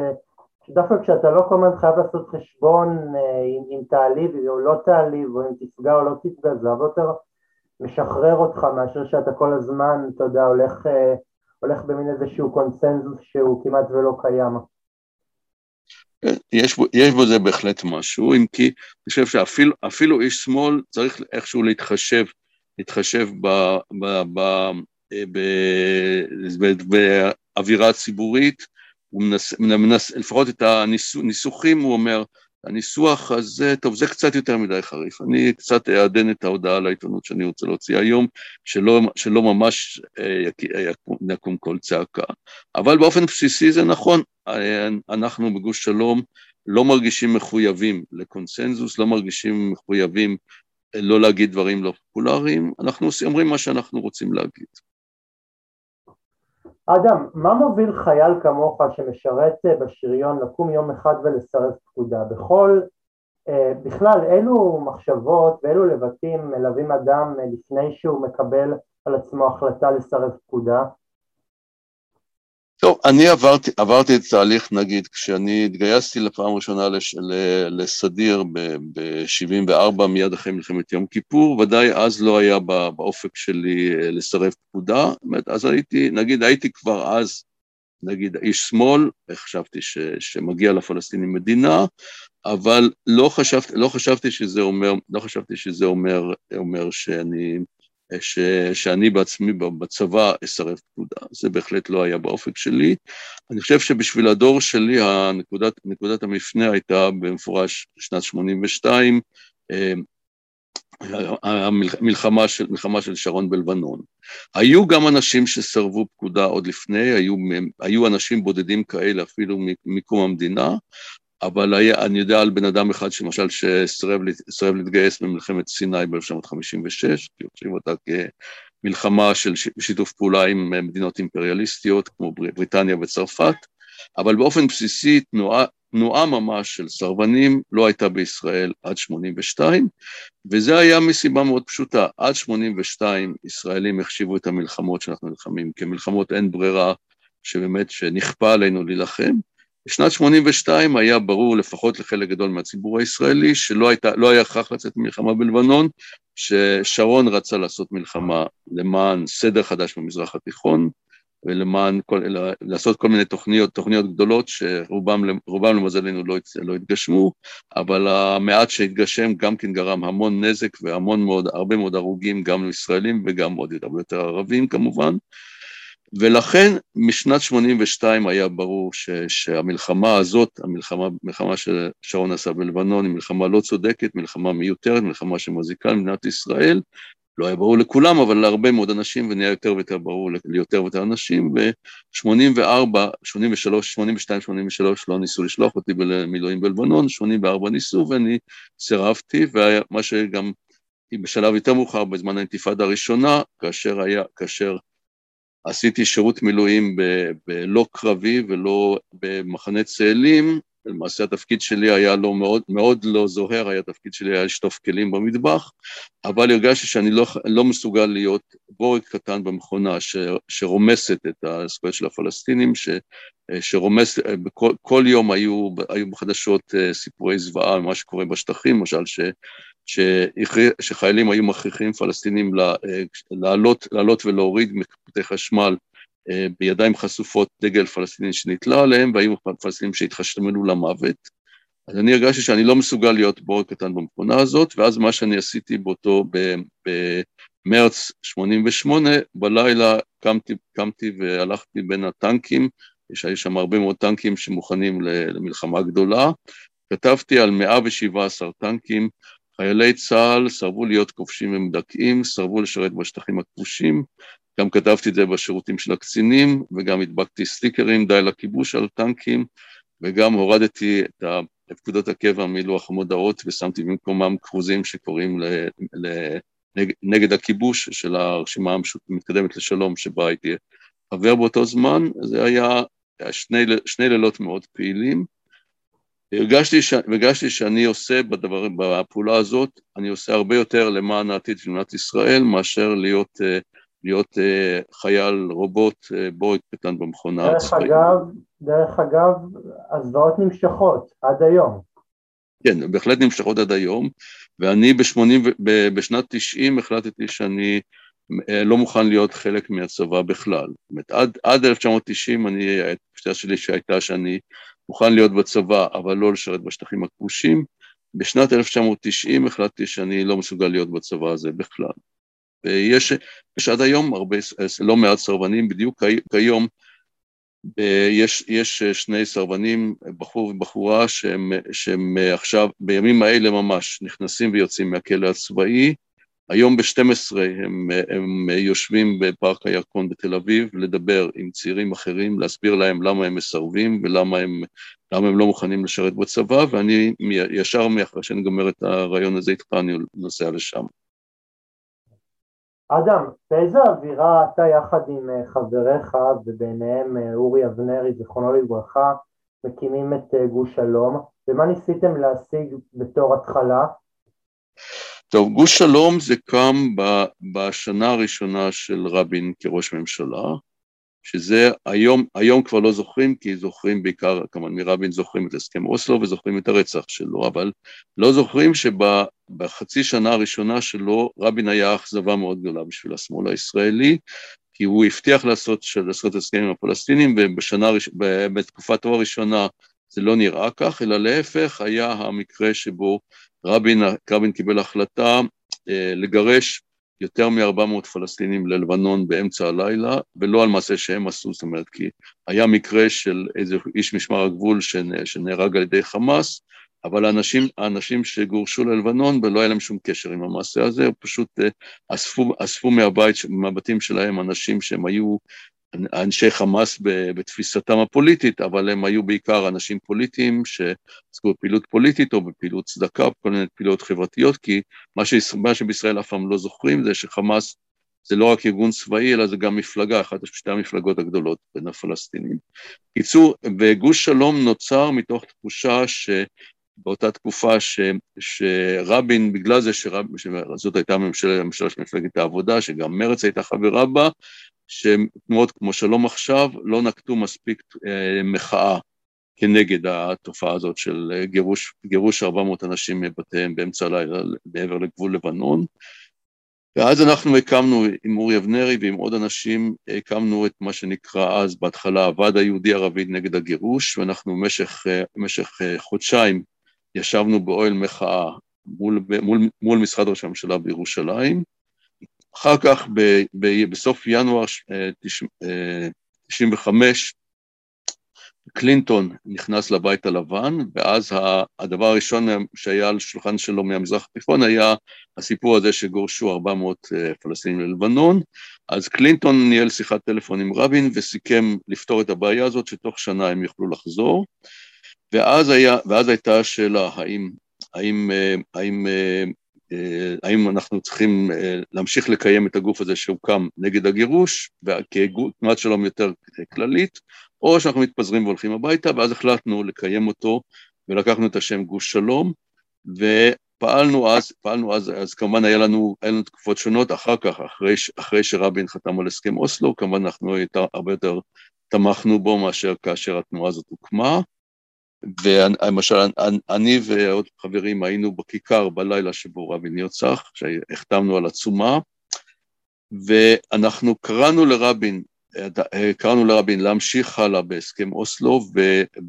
שדווקא כשאתה לא כל הזמן חייב לעשות חשבון אם, אם תעליב או לא תעליב, או אם תפגע או לא תפגע, זה הרבה יותר משחרר אותך מאשר שאתה כל הזמן, אתה יודע, הולך, הולך במין איזשהו קונסנזוס שהוא כמעט ולא קיים. יש בו, יש בזה בהחלט משהו, אם כי אני חושב שאפילו איש שמאל צריך איכשהו להתחשב, להתחשב ב, ב, ב, ב, ב, באווירה ציבורית, הוא מנס, מנס, לפחות את הניסוחים הוא אומר, הניסוח הזה, טוב, זה קצת יותר מדי חריף. אני קצת אעדן את ההודעה לעיתונות שאני רוצה להוציא היום, שלא, שלא ממש אה, יקום כל צעקה. אבל באופן בסיסי זה נכון, אה, אנחנו בגוש שלום לא מרגישים מחויבים לקונסנזוס, לא מרגישים מחויבים אה, לא להגיד דברים לא פופולריים, אנחנו אומרים מה שאנחנו רוצים להגיד. אדם, מה מוביל חייל כמוך שמשרת אה, בשריון לקום יום אחד ולסרב פקודה? בכל, אה, בכלל, אילו מחשבות ואילו לבטים מלווים אדם אה, לפני שהוא מקבל על עצמו החלטה לסרב פקודה? טוב, אני עברתי, עברתי את תהליך, נגיד, כשאני התגייסתי לפעם ראשונה לש, לסדיר ב-74, מיד אחרי מלחמת יום כיפור, ודאי אז לא היה באופק שלי אה, לסרב פקודה, אז הייתי, נגיד, הייתי כבר אז, נגיד, איש שמאל, חשבתי ש, שמגיע לפלסטינים מדינה, אבל לא חשבתי, לא חשבתי שזה אומר, לא חשבתי שזה אומר, אומר שאני ש, שאני בעצמי בצבא אסרב פקודה, זה בהחלט לא היה באופק שלי. אני חושב שבשביל הדור שלי הנקודת, נקודת המפנה הייתה במפורש שנת 82, אה, המלחמה של, מלחמה של שרון בלבנון. היו גם אנשים שסרבו פקודה עוד לפני, היו, היו אנשים בודדים כאלה אפילו מקום המדינה, אבל היה, אני יודע על בן אדם אחד שלמשל שסירב להתגייס במלחמת סיני ב-1956, כי חושבים אותה כמלחמה של שיתוף פעולה עם מדינות אימפריאליסטיות כמו בריטניה וצרפת, אבל באופן בסיסי תנועה, תנועה ממש של סרבנים לא הייתה בישראל עד 82, וזה היה מסיבה מאוד פשוטה, עד 82 ישראלים החשיבו את המלחמות שאנחנו נלחמים כמלחמות אין ברירה, שבאמת שנכפה עלינו להילחם, בשנת 82 היה ברור לפחות לחלק גדול מהציבור הישראלי שלא הייתה, לא היה הכרח לצאת ממלחמה בלבנון, ששרון רצה לעשות מלחמה למען סדר חדש במזרח התיכון, ולמען, כל, לעשות כל מיני תוכניות, תוכניות גדולות שרובם למזלנו לא, לא התגשמו, אבל המעט שהתגשם גם כן גרם המון נזק והמון מאוד, הרבה מאוד הרוגים גם לישראלים וגם עוד הרבה יותר ערבים כמובן. ולכן משנת 82 היה ברור ש, שהמלחמה הזאת, המלחמה, המלחמה ששרון עשה בלבנון, היא מלחמה לא צודקת, מלחמה מיותרת, מלחמה שמזיקה למדינת ישראל, לא היה ברור לכולם, אבל להרבה מאוד אנשים, ונהיה יותר ויותר ברור ליותר ויותר אנשים, ב-84, 83, 82, 83 לא ניסו לשלוח אותי למילואים בלבנון, 84 ניסו ואני סירבתי, ומה שגם בשלב יותר מאוחר, בזמן האינתיפאדה הראשונה, כאשר היה, כאשר עשיתי שירות מילואים בלא קרבי ולא במחנה צאלים, למעשה התפקיד שלי היה לא מאוד, מאוד לא זוהר, היה תפקיד שלי היה לשטוף כלים במטבח, אבל הרגשתי שאני לא, לא מסוגל להיות בורג קטן במכונה ש, שרומסת את הזכויות של הפלסטינים, ש, שרומס, בכל, כל יום היו, היו בחדשות אה, סיפורי זוועה מה שקורה בשטחים, למשל ש, שחיילים היו מכריחים פלסטינים אה, לעלות, לעלות ולהוריד מקפוטי חשמל אה, בידיים חשופות דגל פלסטיני שנתלה עליהם, והיו פלסטינים שהתחשמלו למוות. אז אני הרגשתי שאני לא מסוגל להיות בורג קטן במכונה הזאת, ואז מה שאני עשיתי באותו, במרץ 88, בלילה קמתי, קמתי והלכתי בין הטנקים, יש שם הרבה מאוד טנקים שמוכנים למלחמה גדולה, כתבתי על 117 טנקים, חיילי צה"ל סרבו להיות כובשים ומדכאים, סרבו לשרת בשטחים הכבושים, גם כתבתי את זה בשירותים של הקצינים, וגם הדבקתי סטיקרים די לכיבוש על טנקים, וגם הורדתי את פקודות הקבע מלוח המודעות ושמתי במקומם כרוזים שקוראים ל, ל, נגד, הכיבוש של הרשימה המתקדמת לשלום שבה הייתי חבר באותו זמן, זה היה שני, שני לילות מאוד פעילים. הרגשתי, ש... הרגשתי שאני עושה בדבר, בפעולה הזאת, אני עושה הרבה יותר למען העתיד של מדינת ישראל מאשר להיות uh, להיות uh, חייל רובוט uh, בורג קטן במכונה דרך אגב, דרך אגב, הזוועות נמשכות עד היום. כן, בהחלט נמשכות עד היום, ואני ב-80, בשנת 90 החלטתי שאני אה, לא מוכן להיות חלק מהצבא בכלל. זאת אומרת, עד, עד 1990 אני, התפיסה שלי שהייתה שאני מוכן להיות בצבא, אבל לא לשרת בשטחים הכבושים. בשנת 1990 החלטתי שאני לא מסוגל להיות בצבא הזה בכלל. ויש יש עד היום הרבה, לא מעט סרבנים, בדיוק כיום יש, יש שני סרבנים, בחור ובחורה, שהם, שהם עכשיו, בימים האלה ממש, נכנסים ויוצאים מהכלא הצבאי. היום ב-12 הם, הם יושבים בפארק הירקון בתל אביב לדבר עם צעירים אחרים, להסביר להם למה הם מסרבים ולמה הם, הם לא מוכנים לשרת בצבא, ואני ישר מאחרי גומר את הרעיון הזה איתך, אני נוסע לשם. אדם, באיזה אווירה אתה יחד עם אה, חבריך וביניהם אה, אורי אבנרי, זיכרונו לברכה, מקימים את אה, גוש שלום, ומה ניסיתם להשיג בתור התחלה? טוב, גוש שלום זה קם בשנה הראשונה של רבין כראש ממשלה, שזה היום, היום כבר לא זוכרים, כי זוכרים בעיקר, כמובן מרבין זוכרים את הסכם אוסלו וזוכרים את הרצח שלו, אבל לא זוכרים שבחצי שנה הראשונה שלו רבין היה אכזבה מאוד גדולה בשביל השמאל הישראלי, כי הוא הבטיח לעשות, לעשות הסכם עם הפלסטינים, ובשנה, בתקופתו הראשונה זה לא נראה כך, אלא להפך היה המקרה שבו רבין, רבין קיבל החלטה אה, לגרש יותר מ-400 פלסטינים ללבנון באמצע הלילה, ולא על מעשה שהם עשו, זאת אומרת, כי היה מקרה של איזה איש משמר הגבול שנהרג על ידי חמאס, אבל האנשים, האנשים שגורשו ללבנון ולא היה להם שום קשר עם המעשה הזה, פשוט אה, אספו, אספו מהבית, מהבתים שלהם אנשים שהם היו אנשי חמאס בתפיסתם הפוליטית, אבל הם היו בעיקר אנשים פוליטיים שעסקו בפעילות פוליטית או בפעילות צדקה, כל מיני פעילות חברתיות, כי מה, ש... מה שבישראל אף פעם לא זוכרים זה שחמאס זה לא רק ארגון צבאי, אלא זה גם מפלגה, אחת משתי המפלגות הגדולות בין הפלסטינים. קיצור, וגוש שלום נוצר מתוך תחושה ש... באותה תקופה ש, שרבין, בגלל זה שרב, שזאת הייתה ממשלה, ממשלה של מפלגת העבודה, שגם מרצ הייתה חברה בה, שתנועות כמו שלום עכשיו לא נקטו מספיק אה, מחאה כנגד התופעה הזאת של אה, גירוש, גירוש 400 אנשים מבתיהם באמצע הלילה מעבר לגבול לבנון. ואז אנחנו הקמנו עם אורי אבנרי ועם עוד אנשים, הקמנו את מה שנקרא אז בהתחלה הוועד היהודי ערבי נגד הגירוש, ואנחנו במשך, אה, במשך חודשיים ישבנו באוהל מחאה מול, מול, מול משרד ראש הממשלה בירושלים, אחר כך ב, ב, בסוף ינואר 95' אה, קלינטון נכנס לבית הלבן, ואז הדבר הראשון שהיה על שולחן שלו מהמזרח התיכון היה הסיפור הזה שגורשו 400 אה, פלסטינים ללבנון, אז קלינטון ניהל שיחת טלפון עם רבין וסיכם לפתור את הבעיה הזאת שתוך שנה הם יוכלו לחזור, ואז, היה, ואז הייתה השאלה האם, האם, אה, האם אה, האם אנחנו צריכים אה, להמשיך לקיים את הגוף הזה שהוקם נגד הגירוש, כתנועת שלום יותר כללית, או שאנחנו מתפזרים והולכים הביתה, ואז החלטנו לקיים אותו, ולקחנו את השם גוש שלום, ופעלנו אז, פעלנו אז, אז כמובן היה לנו, היה לנו תקופות שונות, אחר כך, אחרי, אחרי שרבין חתם על הסכם אוסלו, כמובן אנחנו יותר, הרבה יותר תמכנו בו מאשר כאשר התנועה הזאת הוקמה, ולמשל אני ועוד חברים היינו בכיכר בלילה שבו רבין נרצח, שהחתמנו על עצומה, ואנחנו קראנו לרבין, קראנו לרבין להמשיך הלאה בהסכם אוסלו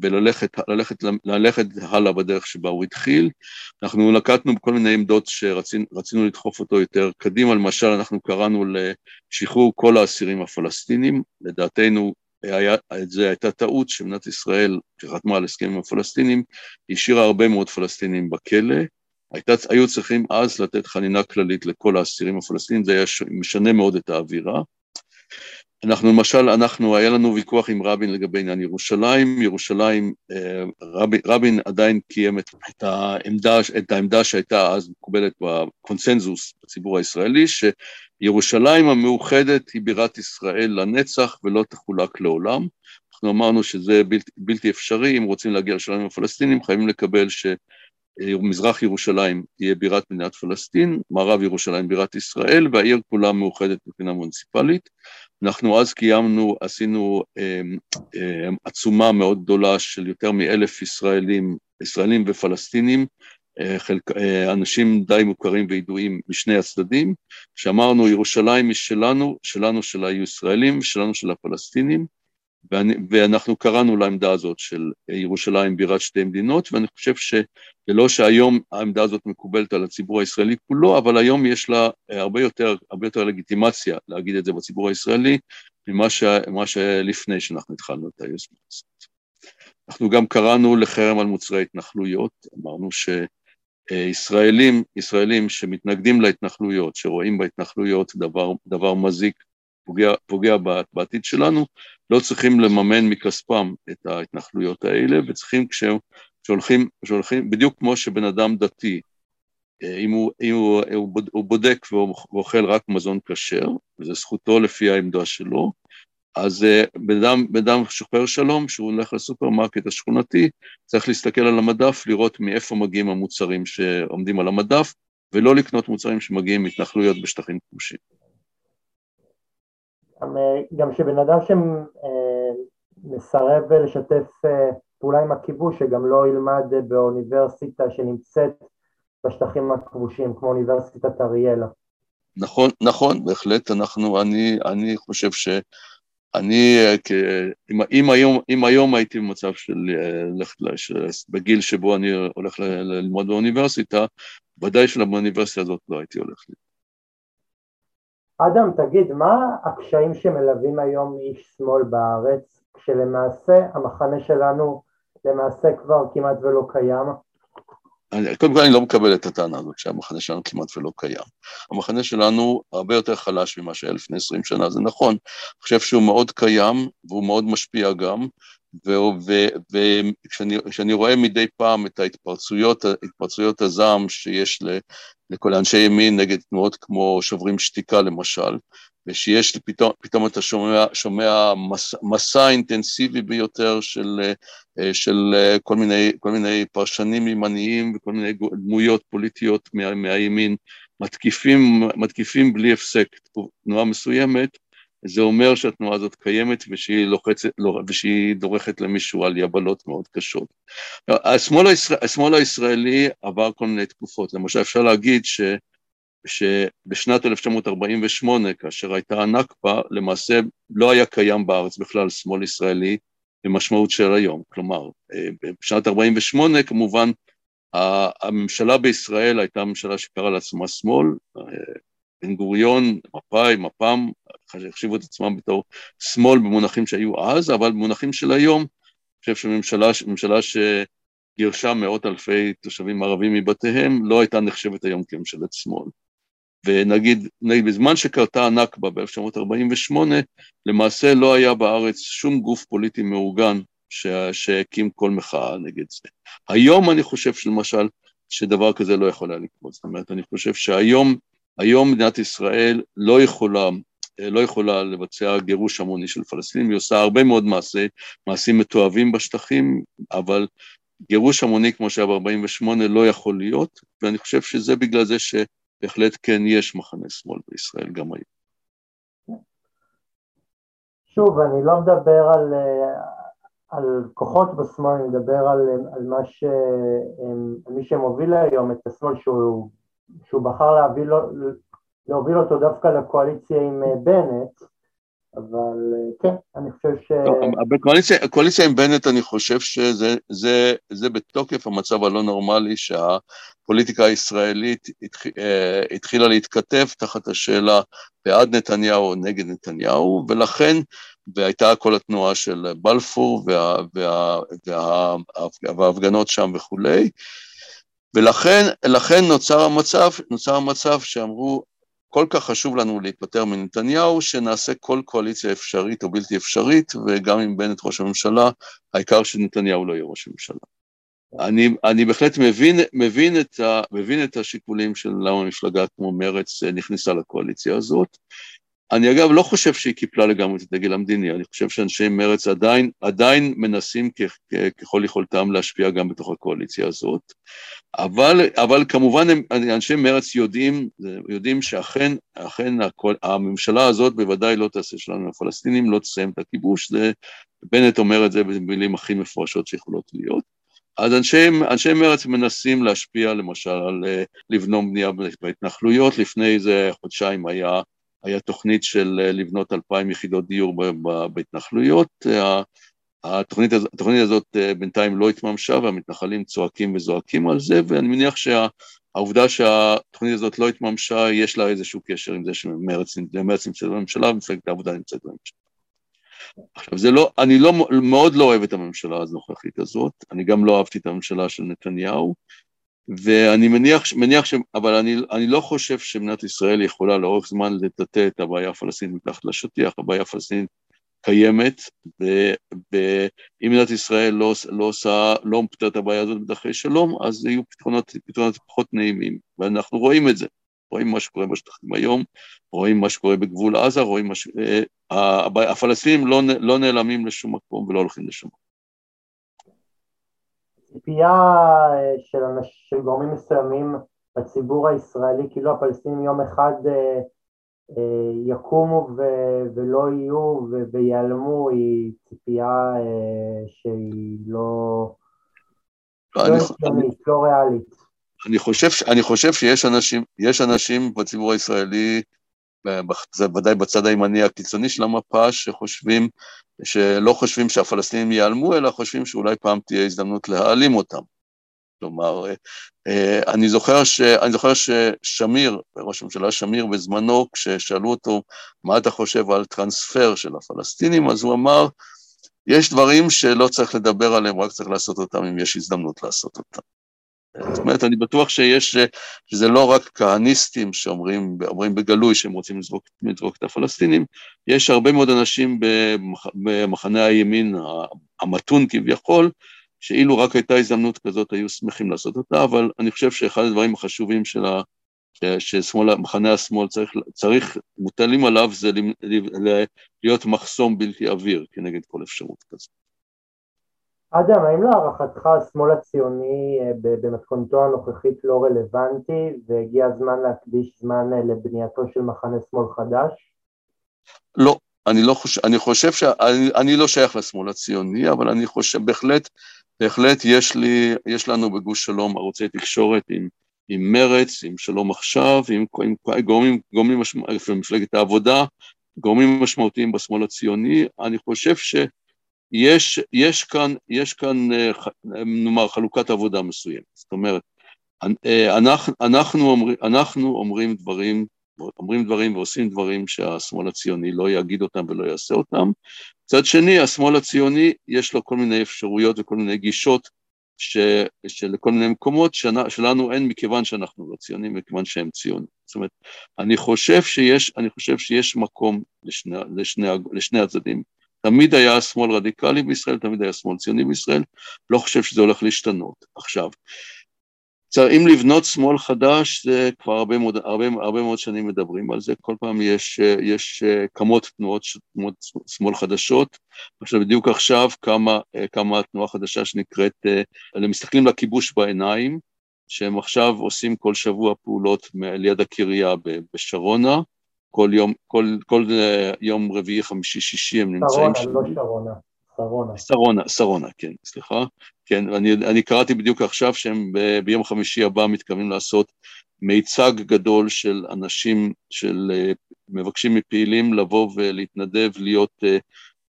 וללכת ללכת, ללכת הלאה בדרך שבה הוא התחיל. אנחנו נקטנו בכל מיני עמדות שרצינו לדחוף אותו יותר קדימה, למשל אנחנו קראנו לשחרור כל האסירים הפלסטינים, לדעתנו היה, זה הייתה טעות שמדינת ישראל, שחתמה על הסכם עם הפלסטינים, השאירה הרבה מאוד פלסטינים בכלא. הייתה, היו צריכים אז לתת חנינה כללית לכל האסירים הפלסטינים, זה היה משנה מאוד את האווירה. אנחנו למשל, אנחנו, היה לנו ויכוח עם רבין לגבי עניין ירושלים, ירושלים, אה, רבין, רבין עדיין קיים את, את, העמדה, את העמדה שהייתה אז מקובלת בקונסנזוס בציבור הישראלי, שירושלים המאוחדת היא בירת ישראל לנצח ולא תחולק לעולם. אנחנו אמרנו שזה בלתי, בלתי אפשרי, אם רוצים להגיע לשלום עם הפלסטינים, חייבים לקבל ש... מזרח ירושלים תהיה בירת מדינת פלסטין, מערב ירושלים בירת ישראל, והעיר כולה מאוחדת מבחינה מוניציפלית. אנחנו אז קיימנו, עשינו אה, אה, עצומה מאוד גדולה של יותר מאלף ישראלים, ישראלים ופלסטינים, חלק, אנשים די מוכרים וידועים משני הצדדים, שאמרנו ירושלים היא שלנו, שלנו של הישראלים, שלנו של הפלסטינים, ואני, ואנחנו קראנו לעמדה הזאת של ירושלים בירת שתי מדינות, ואני חושב שלא שהיום העמדה הזאת מקובלת על הציבור הישראלי כולו, אבל היום יש לה הרבה יותר, הרבה יותר לגיטימציה להגיד את זה בציבור הישראלי, ממה ש, שלפני שאנחנו התחלנו את היוזמה הזאת. אנחנו גם קראנו לחרם על מוצרי התנחלויות, אמרנו שישראלים, ישראלים שמתנגדים להתנחלויות, שרואים בהתנחלויות דבר, דבר מזיק, פוגע, פוגע בעתיד שלנו, לא צריכים לממן מכספם את ההתנחלויות האלה, וצריכים כשהולכים, כשהולכים, בדיוק כמו שבן אדם דתי, אה, אם הוא, אם הוא, הוא בודק ואוכל רק מזון כשר, וזו זכותו לפי העמדה שלו, אז אה, בן אדם, בן אדם שוחר שלום, שהוא הולך לסופרמרקט השכונתי, צריך להסתכל על המדף, לראות מאיפה מגיעים המוצרים שעומדים על המדף, ולא לקנות מוצרים שמגיעים מהתנחלויות בשטחים כבושים. גם שבן אדם שמסרב לשתף אה, פעולה עם הכיבוש, שגם לא ילמד באוניברסיטה שנמצאת בשטחים הכבושים, כמו אוניברסיטת אריאלה. נכון, נכון, בהחלט, אנחנו, אני, אני חושב ש... אני, אם, אם, היום, אם היום הייתי במצב של, אה, בגיל שבו אני הולך ללמוד באוניברסיטה, ודאי שלאוניברסיטה הזאת לא הייתי הולך ללמוד. אדם, תגיד, מה הקשיים שמלווים היום איש שמאל בארץ, כשלמעשה המחנה שלנו למעשה כבר כמעט ולא קיים? אני, קודם כל אני לא מקבל את הטענה הזאת שהמחנה שלנו כמעט ולא קיים. המחנה שלנו הרבה יותר חלש ממה שהיה לפני עשרים שנה, זה נכון. אני חושב שהוא מאוד קיים והוא מאוד משפיע גם, וכשאני רואה מדי פעם את ההתפרצויות, התפרצויות הזעם שיש לכל אנשי ימין נגד תנועות כמו שוברים שתיקה למשל, ושיש פתאום, פתאום אתה שומע, שומע מס, מסע אינטנסיבי ביותר של, של כל, מיני, כל מיני פרשנים ימניים וכל מיני דמויות פוליטיות מה, מהימין, מתקיפים, מתקיפים בלי הפסק תנועה מסוימת, זה אומר שהתנועה הזאת קיימת ושהיא, לוחצת, לא, ושהיא דורכת למישהו על יבלות מאוד קשות. השמאל, הישראל, השמאל הישראלי עבר כל מיני תקופות, למשל אפשר להגיד ש, שבשנת 1948, כאשר הייתה הנכבה, למעשה לא היה קיים בארץ בכלל שמאל ישראלי במשמעות של היום. כלומר, אה, בשנת 48' כמובן הממשלה בישראל הייתה ממשלה שקראה לעצמה שמאל, אה, בן גוריון, מפא"י, מפ"ם, החשיבו את עצמם בתור שמאל במונחים שהיו אז, אבל במונחים של היום, אני חושב שממשלה שגירשה מאות אלפי תושבים ערבים מבתיהם, לא הייתה נחשבת היום כממשלת שמאל. ונגיד, נגיד בזמן שקרתה הנכבה ב-1948, למעשה לא היה בארץ שום גוף פוליטי מאורגן שהקים כל מחאה נגד זה. היום אני חושב שלמשל, שדבר כזה לא יכול היה לקרות. זאת אומרת, אני חושב שהיום היום מדינת ישראל לא יכולה, לא יכולה לבצע גירוש המוני של פלסטינים, היא עושה הרבה מאוד מעשי, מעשים מתועבים בשטחים, אבל גירוש המוני כמו שהיה ב-48 לא יכול להיות, ואני חושב שזה בגלל זה שבהחלט כן יש מחנה שמאל בישראל גם היום. שוב, אני לא מדבר על, על כוחות בשמאל, אני מדבר על, על מה ש... מי שמוביל היום את השמאל שהוא שהוא בחר להביא לו, להוביל אותו דווקא לקואליציה עם אה, בנט, אבל אה, כן, אני חושב ש... בקואליציה, עם בנט אני חושב שזה זה, זה בתוקף המצב הלא נורמלי שהפוליטיקה הישראלית אה, התחילה להתכתב תחת השאלה בעד נתניהו או נגד נתניהו, ולכן, והייתה כל התנועה של בלפור וה, וההפגנות שם וכולי, ולכן נוצר המצב, נוצר המצב שאמרו, כל כך חשוב לנו להיפטר מנתניהו, שנעשה כל קואליציה אפשרית או בלתי אפשרית, וגם עם בנט ראש הממשלה, העיקר שנתניהו לא יהיה ראש הממשלה. אני, אני בהחלט מבין, מבין, את ה, מבין את השיקולים של למה מפלגה כמו מרצ נכנסה לקואליציה הזאת. אני אגב לא חושב שהיא קיפלה לגמרי את הדגל המדיני, אני חושב שאנשי מרץ עדיין, עדיין מנסים כ- ככל יכולתם להשפיע גם בתוך הקואליציה הזאת, אבל, אבל כמובן הם, אנשי מרץ יודעים, יודעים שאכן אכן הכל, הממשלה הזאת בוודאי לא תעשה שלנו הפלסטינים, לא תסיים את הכיבוש, זה, בנט אומר את זה במילים הכי מפורשות שיכולות להיות. אז אנשי, אנשי מרץ מנסים להשפיע למשל על אה, לבנום בנייה בהתנחלויות, לפני איזה חודשיים היה היה תוכנית של אה, לבנות אלפיים יחידות דיור בהתנחלויות, התוכנית, התוכנית הזאת אה, בינתיים לא התממשה והמתנחלים צועקים וזועקים על זה ואני מניח שהעובדה שהתוכנית הזאת לא התממשה יש לה איזשהו קשר עם זה שמרץ נמצאת בממשלה ומפלגת העבודה נמצאת בממשלה. עכשיו זה לא, אני לא, מאוד לא אוהב את הממשלה הנוכחית הזאת, אני גם לא אהבתי את הממשלה של נתניהו, ואני מניח, מניח ש... אבל אני, אני לא חושב שמדינת ישראל יכולה לאורך זמן לטאטא את הבעיה הפלסטינית מתחת לשטיח, הבעיה הפלסטינית קיימת, ואם מדינת ישראל לא, לא עושה, לא פותרת את הבעיה הזאת בדרכי שלום, אז יהיו פתרונות, פתרונות פחות נעימים, ואנחנו רואים את זה. רואים מה שקורה בשטחים היום, רואים מה שקורה בגבול עזה, רואים מה ש... אה, הפלסטינים לא, לא נעלמים לשום מקום ולא הולכים לשום מקום. ציפייה אה, של, של גורמים מסוימים בציבור הישראלי, כאילו הפלסטינים יום אחד אה, אה, יקומו ו, ולא יהיו וייעלמו, היא ציפייה שהיא לא, לא הגיונית, לא ריאלית. אני חושב, אני חושב שיש אנשים, יש אנשים בציבור הישראלי זה ודאי בצד הימני הקיצוני של המפה, שחושבים, שלא חושבים שהפלסטינים ייעלמו, אלא חושבים שאולי פעם תהיה הזדמנות להעלים אותם. כלומר, אה, אני זוכר, ש, אני זוכר ששמיר, ראש הממשלה שמיר בזמנו, כששאלו אותו, מה אתה חושב על טרנספר של הפלסטינים, אז הוא אמר, יש דברים שלא צריך לדבר עליהם, רק צריך לעשות אותם אם יש הזדמנות לעשות אותם. זאת אומרת, אני בטוח שיש, שזה לא רק כהניסטים שאומרים בגלוי שהם רוצים לזרוק, לזרוק את הפלסטינים, יש הרבה מאוד אנשים במח, במחנה הימין המתון כביכול, שאילו רק הייתה הזדמנות כזאת היו שמחים לעשות אותה, אבל אני חושב שאחד הדברים החשובים של ה... שמחנה השמאל צריך, צריך, מוטלים עליו זה להיות מחסום בלתי עביר כנגד כל אפשרות כזאת. אדם, האם להערכתך השמאל הציוני אה, במתכונתו הנוכחית לא רלוונטי והגיע הזמן להקדיש זמן אה, לבנייתו של מחנה שמאל חדש? לא, אני לא חושב, אני חושב שאני אני לא שייך לשמאל הציוני, אבל אני חושב, בהחלט, בהחלט יש לי, יש לנו בגוש שלום ערוצי תקשורת עם, עם מרץ, עם שלום עכשיו, עם, עם גורמים, גורמים משמעותיים, מפלגת העבודה, גורמים משמעותיים בשמאל הציוני, אני חושב ש... יש, יש כאן, יש כאן, אה, נאמר, חלוקת עבודה מסוימת. זאת אומרת, אה, אנחנו, אנחנו, אומר, אנחנו אומרים דברים, אומרים דברים ועושים דברים שהשמאל הציוני לא יגיד אותם ולא יעשה אותם. מצד שני, השמאל הציוני יש לו כל מיני אפשרויות וכל מיני גישות ש, שלכל מיני מקומות שלנו אין מכיוון שאנחנו לא ציונים, מכיוון שהם ציונים. זאת אומרת, אני חושב שיש, אני חושב שיש מקום לשני, לשני, לשני הצדדים. תמיד היה שמאל רדיקלי בישראל, תמיד היה שמאל ציוני בישראל, לא חושב שזה הולך להשתנות. עכשיו, אם לבנות שמאל חדש, זה כבר הרבה מאוד, הרבה, הרבה מאוד שנים מדברים על זה, כל פעם יש, יש כמות תנועות, תנועות שמאל חדשות, עכשיו בדיוק עכשיו קמה, קמה תנועה חדשה שנקראת, מסתכלים לכיבוש בעיניים, שהם עכשיו עושים כל שבוע פעולות ליד הקריה בשרונה, כל יום, כל, כל אה, יום רביעי, חמישי, שישי הם נמצאים שם. שרונה, לא שרונה. שרונה. שרונה, שרונה, כן, סליחה. כן, אני, אני קראתי בדיוק עכשיו שהם ב, ביום חמישי הבא מתכוונים לעשות מיצג גדול של אנשים, של uh, מבקשים מפעילים לבוא ולהתנדב, להיות uh,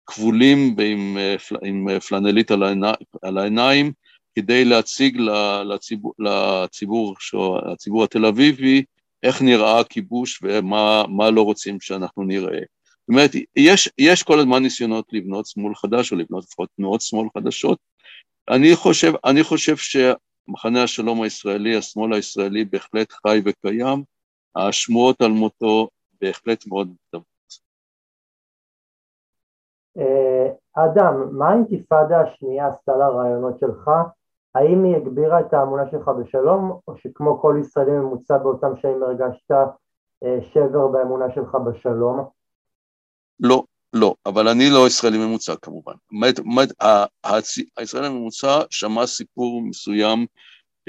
כבולים עם, uh, עם פלנלית על, העיני, על העיניים, כדי להציג לציבור, לציבור, לציבור התל אביבי איך נראה הכיבוש ומה לא רוצים שאנחנו נראה. זאת אומרת, יש, יש כל הזמן ניסיונות לבנות שמאל חדש, או לבנות לפחות תנועות שמאל חדשות. אני חושב, אני חושב שמחנה השלום הישראלי, השמאל הישראלי בהחלט חי וקיים, השמועות על מותו בהחלט מאוד מדברות. אה, אדם, מה האינתיפאדה השנייה עשתה לרעיונות שלך? האם היא הגבירה את האמונה שלך בשלום, או שכמו כל ישראלי ממוצע באותם שנים הרגשת אה, שבר באמונה שלך בשלום? לא, לא, אבל אני לא ישראלי ממוצע כמובן. הישראלי הממוצע שמע סיפור מסוים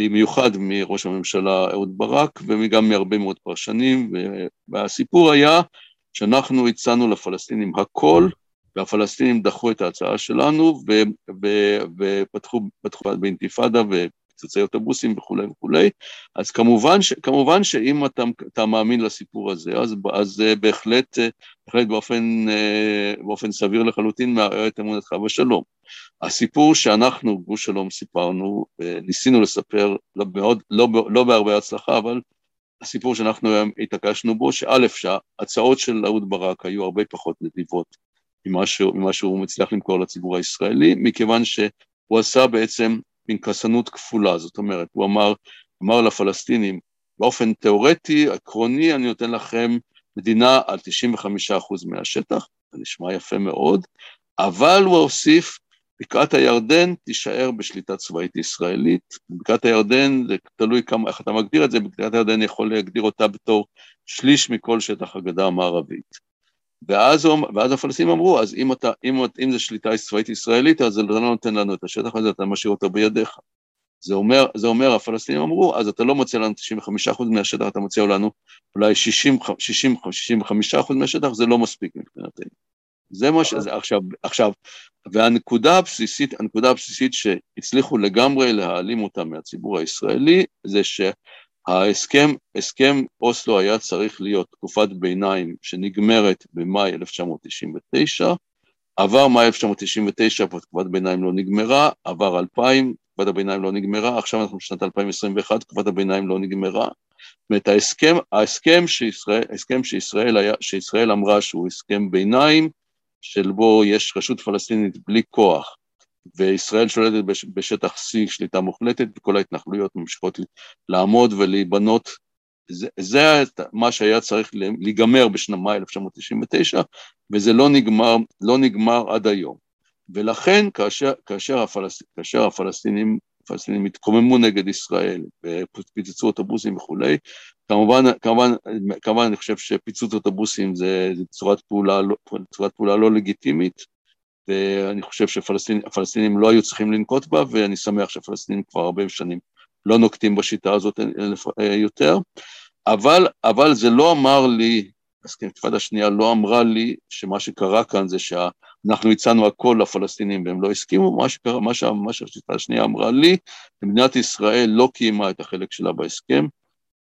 במיוחד מראש הממשלה אהוד ברק וגם מהרבה מאוד פרשנים, והסיפור היה שאנחנו הצענו לפלסטינים הכל, והפלסטינים דחו את ההצעה שלנו ופתחו באינתיפאדה פיצוצי אוטובוסים וכולי וכולי, אז כמובן, ש, כמובן שאם אתה, אתה מאמין לסיפור הזה, אז, אז אה, בהחלט, אה, בהחלט באופן, אה, באופן סביר לחלוטין מערער את אמונתך בשלום. הסיפור שאנחנו, גוש שלום, סיפרנו, ניסינו לספר, לא, מאוד, לא, לא בהרבה הצלחה, אבל הסיפור שאנחנו התעקשנו בו, שא', שההצעות של אהוד ברק היו הרבה פחות נדיבות ממה שהוא, ממה שהוא מצליח למכור לציבור הישראלי, מכיוון שהוא עשה בעצם פנקסנות כפולה, זאת אומרת, הוא אמר, אמר לפלסטינים, באופן תיאורטי, עקרוני, אני נותן לכם מדינה על 95% מהשטח, זה נשמע יפה מאוד, אבל הוא הוסיף, בקעת הירדן תישאר בשליטה צבאית ישראלית. בקעת הירדן, זה תלוי כמה, איך אתה מגדיר את זה, בקעת הירדן יכול להגדיר אותה בתור שליש מכל שטח הגדה המערבית. ואז, ואז הפלסטינים אמרו, אז אם, אתה, אם, אם זה שליטה צבאית ישראלית, אז זה לא נותן לנו את השטח הזה, אתה משאיר אותו בידיך. זה אומר, זה אומר, הפלסטינים אמרו, אז אתה לא מציע לנו 95% מהשטח, אתה מציע לנו אולי 60, 60, 65% מהשטח, זה לא מספיק מבחינתנו. זה מה שזה, עכשיו, עכשיו, והנקודה הבסיסית, הנקודה הבסיסית שהצליחו לגמרי להעלים אותה מהציבור הישראלי, זה ש... ההסכם, הסכם אוסלו היה צריך להיות תקופת ביניים שנגמרת במאי 1999, עבר מאי 1999, תקופת ביניים לא נגמרה, עבר 2000, תקופת הביניים לא נגמרה, עכשיו אנחנו בשנת 2021, תקופת הביניים לא נגמרה. זאת אומרת, ההסכם, ההסכם שישראל, ההסכם שישראל, היה, שישראל אמרה שהוא הסכם ביניים, של בו יש רשות פלסטינית בלי כוח, וישראל שולטת בשטח C שליטה מוחלטת, וכל ההתנחלויות ממשיכות לעמוד ולהיבנות. זה, זה מה שהיה צריך להיגמר בשנמה 1999, וזה לא נגמר, לא נגמר עד היום. ולכן כאשר, כאשר, הפלס, כאשר הפלסטינים, הפלסטינים התקוממו נגד ישראל ופיצצו אוטובוסים וכולי, כמובן, כמובן, כמובן אני חושב שפיצוץ אוטובוסים זה, זה צורת, פעולה, לא, צורת פעולה לא לגיטימית, ואני חושב שהפלסטינים לא היו צריכים לנקוט בה, ואני שמח שהפלסטינים כבר הרבה שנים לא נוקטים בשיטה הזאת אה, יותר, אבל, אבל זה לא אמר לי, האינתיפאדה השנייה לא אמרה לי שמה שקרה כאן זה שאנחנו הצענו הכל לפלסטינים והם לא הסכימו, מה שקרה, מה, מה שהשיטה השנייה אמרה לי, מדינת ישראל לא קיימה את החלק שלה בהסכם,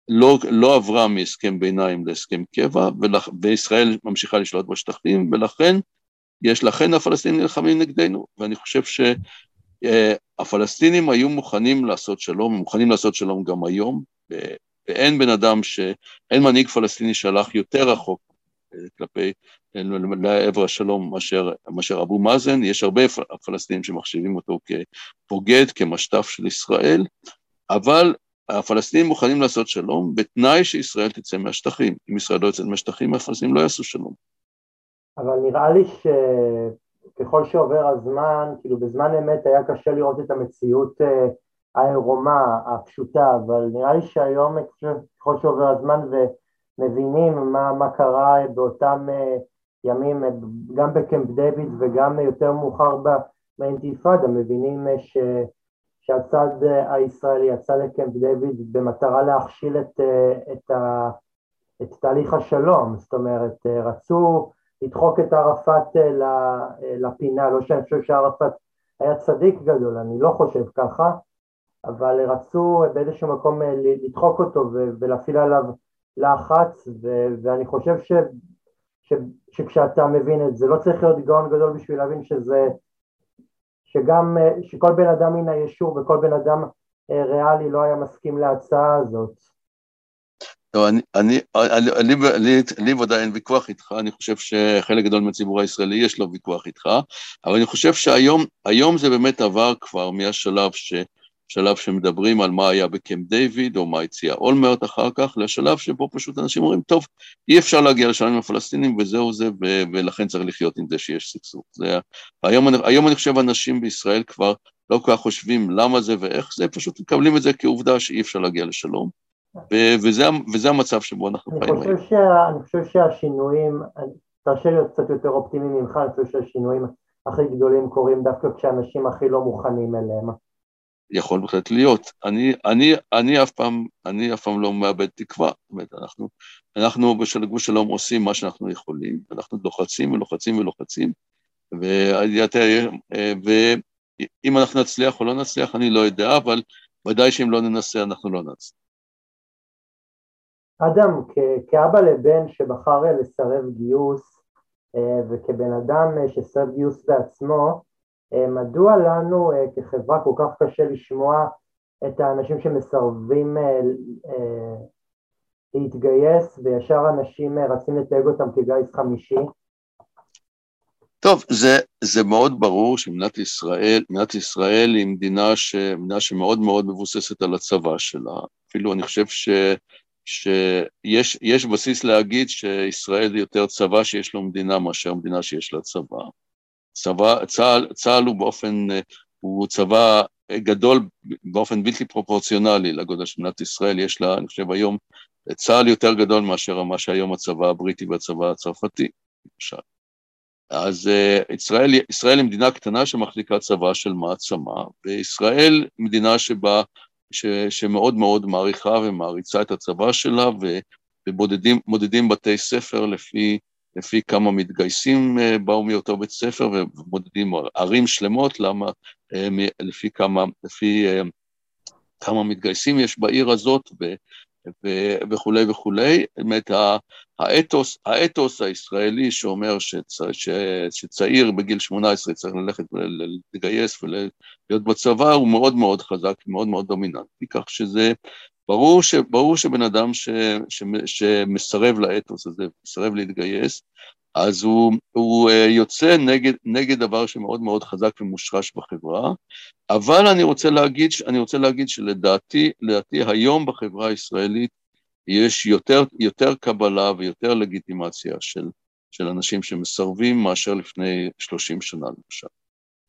לא, לא עברה מהסכם ביניים להסכם קבע, ולכ, וישראל ממשיכה לשלוט בשטחים, ולכן יש לכן הפלסטינים נלחמים נגדנו, ואני חושב שהפלסטינים היו מוכנים לעשות שלום, הם מוכנים לעשות שלום גם היום, ואין בן אדם, ש... אין מנהיג פלסטיני שהלך יותר רחוק אה, כלפי, לעבר השלום מאשר, מאשר אבו מאזן, יש הרבה פלסטינים שמחשיבים אותו כבוגד, כמשתף של ישראל, אבל הפלסטינים מוכנים לעשות שלום בתנאי שישראל תצא מהשטחים. אם ישראל לא יוצאת מהשטחים, הפלסטינים לא יעשו שלום. אבל נראה לי שככל שעובר הזמן, כאילו בזמן אמת היה קשה לראות את המציאות אה, העירומה, הפשוטה, אבל נראה לי שהיום ככל שעובר הזמן ומבינים מה, מה קרה באותם אה, ימים, גם בקמפ דיוויד וגם יותר מאוחר באינתיפאדה, מבינים אה, ש... שהצד הישראלי יצא לקמפ דיוויד במטרה להכשיל את, את, ה, את תהליך השלום, זאת אומרת, רצו לדחוק את ערפאת אה, אה, לפינה, לא שאני חושב שערפאת היה צדיק גדול, אני לא חושב ככה, אבל רצו באיזשהו מקום אה, לדחוק אותו ולהפעיל עליו לחץ, ואני חושב ש, ש, שכשאתה מבין את זה, לא צריך להיות גאון גדול בשביל להבין שזה, שגם, שכל בן אדם מן היישוב וכל בן אדם ריאלי לא היה מסכים להצעה הזאת. לא, אני, אני, אני, אני, לי, ודאי אין ויכוח איתך, אני חושב שחלק גדול מהציבור הישראלי יש לו ויכוח איתך, אבל אני חושב שהיום היום זה באמת עבר כבר מהשלב ש, שלב שמדברים על מה היה בקמפ דיוויד, או מה הציע אולמרט אחר כך, לשלב שבו פשוט אנשים אומרים, טוב, אי אפשר להגיע לשלם עם הפלסטינים וזהו זה, ו, ולכן צריך לחיות עם זה שיש סכסוך. היום, היום אני חושב אנשים בישראל כבר לא כל כך חושבים למה זה ואיך זה, פשוט מקבלים את זה כעובדה שאי אפשר להגיע לשלום. וזה, וזה המצב שבו אנחנו חיים היום. אני חושב שהשינויים, תרשה להיות קצת יותר אופטימי ממך, אני חושב שהשינויים הכי גדולים קורים דווקא כשאנשים הכי לא מוכנים אליהם. יכול בהחלט להיות. אני, אני, אני, אף פעם, אני אף פעם לא מאבד תקווה. זאת אומרת, אנחנו, אנחנו בשל הגוש שלום עושים מה שאנחנו יכולים, אנחנו לוחצים ולוחצים ולוחצים, ואם אנחנו נצליח או לא נצליח, אני לא יודע, אבל ודאי שאם לא ננסה, אנחנו לא נצליח. אדם, כאבא לבן שבחר לסרב גיוס, אה, וכבן אדם שסרב גיוס בעצמו, אה, מדוע לנו אה, כחברה כל כך קשה לשמוע את האנשים שמסרבים להתגייס וישר אנשים רצים לתייג אותם כגיס חמישי? טוב, זה, זה מאוד ברור שמדינת ישראל, מדינת ישראל היא מדינה, ש, מדינה שמאוד מאוד מבוססת על הצבא שלה. אפילו אני חושב ש, שיש בסיס להגיד שישראל יותר צבא שיש לו מדינה מאשר מדינה שיש לה צבא. צבא, צה"ל, צה"ל הוא באופן, הוא צבא גדול באופן בלתי פרופורציונלי לגודל של מדינת ישראל, יש לה, אני חושב היום, צה"ל יותר גדול מאשר מה שהיום הצבא הבריטי והצבא הצרפתי, למשל. אז uh, ישראל, ישראל היא מדינה קטנה שמחזיקה צבא של מעצמה, וישראל מדינה שבה, ש, שמאוד מאוד מעריכה ומעריצה את הצבא שלה, ובודדים בתי ספר לפי לפי כמה מתגייסים אה, באו מאותו בית ספר ומודדים ערים שלמות, למה, אה, לפי כמה, לפי אה, כמה מתגייסים יש בעיר הזאת ו, ו, וכולי וכולי. באמת האתוס, האתוס הישראלי שאומר שצ, ש, שצעיר בגיל 18 צריך ללכת ולהתגייס ולהיות בצבא הוא מאוד מאוד חזק, מאוד מאוד דומיננטי, כך שזה ברור, ש, ברור שבן אדם ש, ש, שמסרב לאתוס הזה, מסרב להתגייס, אז הוא, הוא אה, יוצא נגד, נגד דבר שמאוד מאוד חזק ומושרש בחברה, אבל אני רוצה להגיד, אני רוצה להגיד שלדעתי, לדעתי היום בחברה הישראלית יש יותר, יותר קבלה ויותר לגיטימציה של, של אנשים שמסרבים מאשר לפני 30 שנה למשל.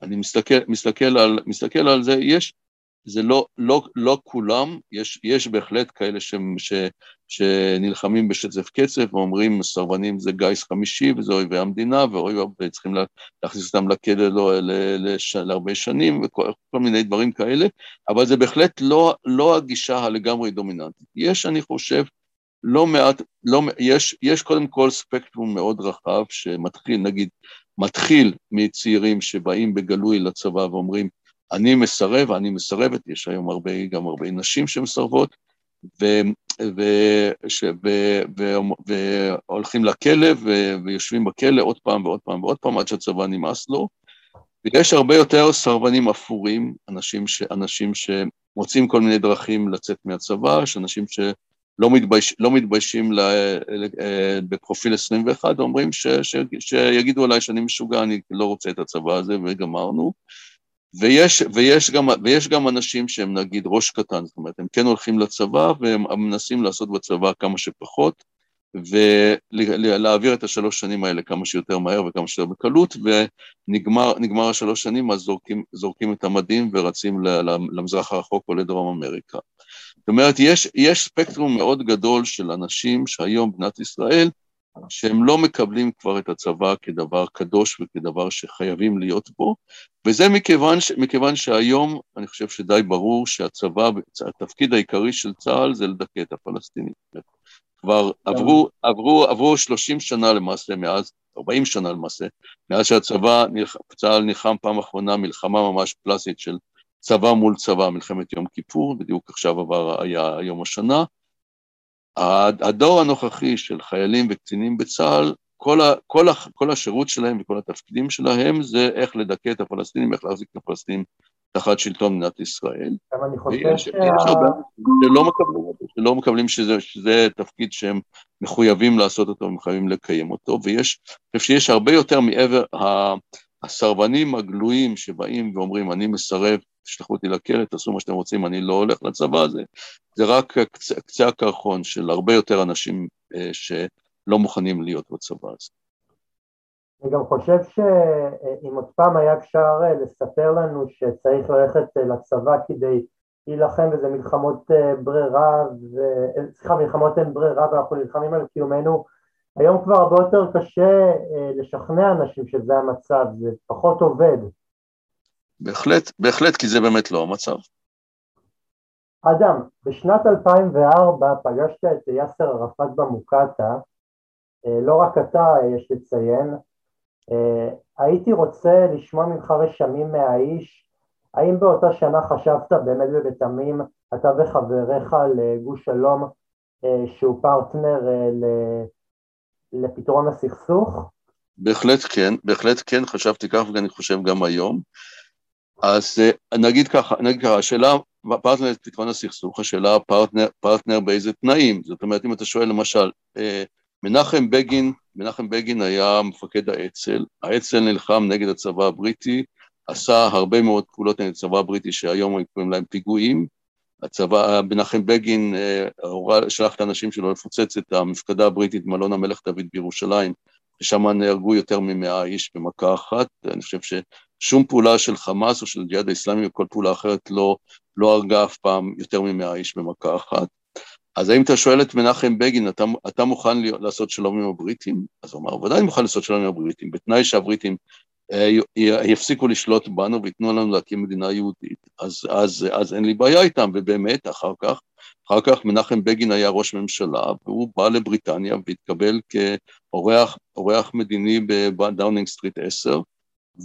אני מסתכל, מסתכל, על, מסתכל על זה, יש, זה לא, לא, לא כולם, יש, יש בהחלט כאלה ש, ש, שנלחמים בשצף קצף ואומרים סרבנים זה גיס חמישי וזה אויבי המדינה וצריכים להכניס אותם לכלא לא, לש, להרבה שנים וכל מיני דברים כאלה, אבל זה בהחלט לא, לא הגישה הלגמרי דומיננטית. יש, אני חושב, לא מעט, לא, יש, יש קודם כל ספקטרום מאוד רחב שמתחיל, נגיד, מתחיל מצעירים שבאים בגלוי לצבא ואומרים, אני מסרב, אני מסרבת, יש היום הרבה, גם הרבה נשים שמסרבות, ו, ו, ש, ו, ו, והולכים לכלא ו, ויושבים בכלא עוד פעם ועוד פעם ועוד פעם עד שהצבא נמאס לו. ויש הרבה יותר סרבנים אפורים, אנשים, ש, אנשים שמוצאים כל מיני דרכים לצאת מהצבא, יש אנשים שלא מתבייש, לא מתביישים ל, ל, בפרופיל 21, אומרים ש, ש, שיגידו עליי שאני משוגע, אני לא רוצה את הצבא הזה וגמרנו. ויש, ויש, גם, ויש גם אנשים שהם נגיד ראש קטן, זאת אומרת, הם כן הולכים לצבא והם מנסים לעשות בצבא כמה שפחות, ולהעביר את השלוש שנים האלה כמה שיותר מהר וכמה שיותר בקלות, ונגמר השלוש שנים, אז זורקים, זורקים את המדים ורצים למזרח הרחוק או לדרום אמריקה. זאת אומרת, יש, יש ספקטרום מאוד גדול של אנשים שהיום במדינת ישראל, שהם לא מקבלים כבר את הצבא כדבר קדוש וכדבר שחייבים להיות בו, וזה מכיוון, מכיוון שהיום אני חושב שדי ברור שהצבא, התפקיד העיקרי של צה"ל זה לדכא את הפלסטינים. כבר עברו, עברו, עברו 30 שנה למעשה מאז, 40 שנה למעשה, מאז שהצבא, צה"ל נלחם פעם אחרונה מלחמה ממש קלאסית של צבא מול צבא, מלחמת יום כיפור, בדיוק עכשיו עבר, היה יום השנה, הדור הנוכחי של חיילים וקצינים בצה"ל, כל, ה, כל, ה, כל השירות שלהם וכל התפקידים שלהם זה איך לדכא את הפלסטינים, איך להחזיק את הפלסטינים תחת שלטון מדינת ישראל. אבל אני חושב שה... שלא מקבלים, שלא מקבלים שזה, שזה תפקיד שהם מחויבים לעשות אותו ומחויבים לקיים אותו, ויש, אני חושב שיש הרבה יותר מעבר, הסרבנים הגלויים שבאים ואומרים אני מסרב תשלחו אותי לכלא, תעשו מה שאתם רוצים, אני לא הולך לצבא הזה. זה רק קצה, קצה הקרחון של הרבה יותר אנשים אה, שלא מוכנים להיות בצבא הזה. אני גם חושב שאם עוד פעם היה אפשר אה, לספר לנו שצריך ללכת אה, לצבא כדי להילחם וזה מלחמות אה, ברירה, ו... סליחה, מלחמות אין ברירה ואנחנו נלחמים על קיומנו היום כבר הרבה יותר קשה לשכנע אנשים שזה המצב, זה פחות עובד. בהחלט, בהחלט, כי זה באמת לא המצב. אדם, בשנת 2004 פגשת את יאסר ערפאת במוקטעה, לא רק אתה, יש לציין, הייתי רוצה לשמוע ממך רשמים מהאיש, האם באותה שנה חשבת באמת ובתמים, אתה וחבריך לגוש שלום, שהוא פרטנר לפתרון הסכסוך? בהחלט כן, בהחלט כן, חשבתי כך ואני חושב גם היום. אז אה, נגיד ככה, נגיד ככה, השאלה, פרטנר לפתרון הסכסוך, השאלה פרטנר, פרטנר באיזה תנאים, זאת אומרת אם אתה שואל למשל, אה, מנחם בגין, מנחם בגין היה מפקד האצ"ל, האצ"ל נלחם נגד הצבא הבריטי, עשה הרבה מאוד פעולות נגד הצבא הבריטי שהיום קוראים להם פיגועים, הצבא, מנחם בגין אה, שלח את האנשים שלו לפוצץ את המפקדה הבריטית במלון המלך דוד בירושלים, ושם נהרגו יותר ממאה איש במכה אחת, אני חושב ששום פעולה של חמאס או של ג'יהאד האסלאמי או כל פעולה אחרת לא, לא הרגה אף פעם יותר ממאה איש במכה אחת. אז האם אתה שואל את מנחם בגין, אתה, אתה מוכן לעשות שלום עם הבריטים? אז הוא אמר, ודאי אני מוכן לעשות שלום עם הבריטים, בתנאי שהבריטים אה, יפסיקו לשלוט בנו וייתנו לנו להקים מדינה יהודית, אז, אז, אז אין לי בעיה איתם, ובאמת, אחר כך, אחר כך מנחם בגין היה ראש ממשלה, והוא בא לבריטניה והתקבל כאורח מדיני בדאונינג סטריט 10,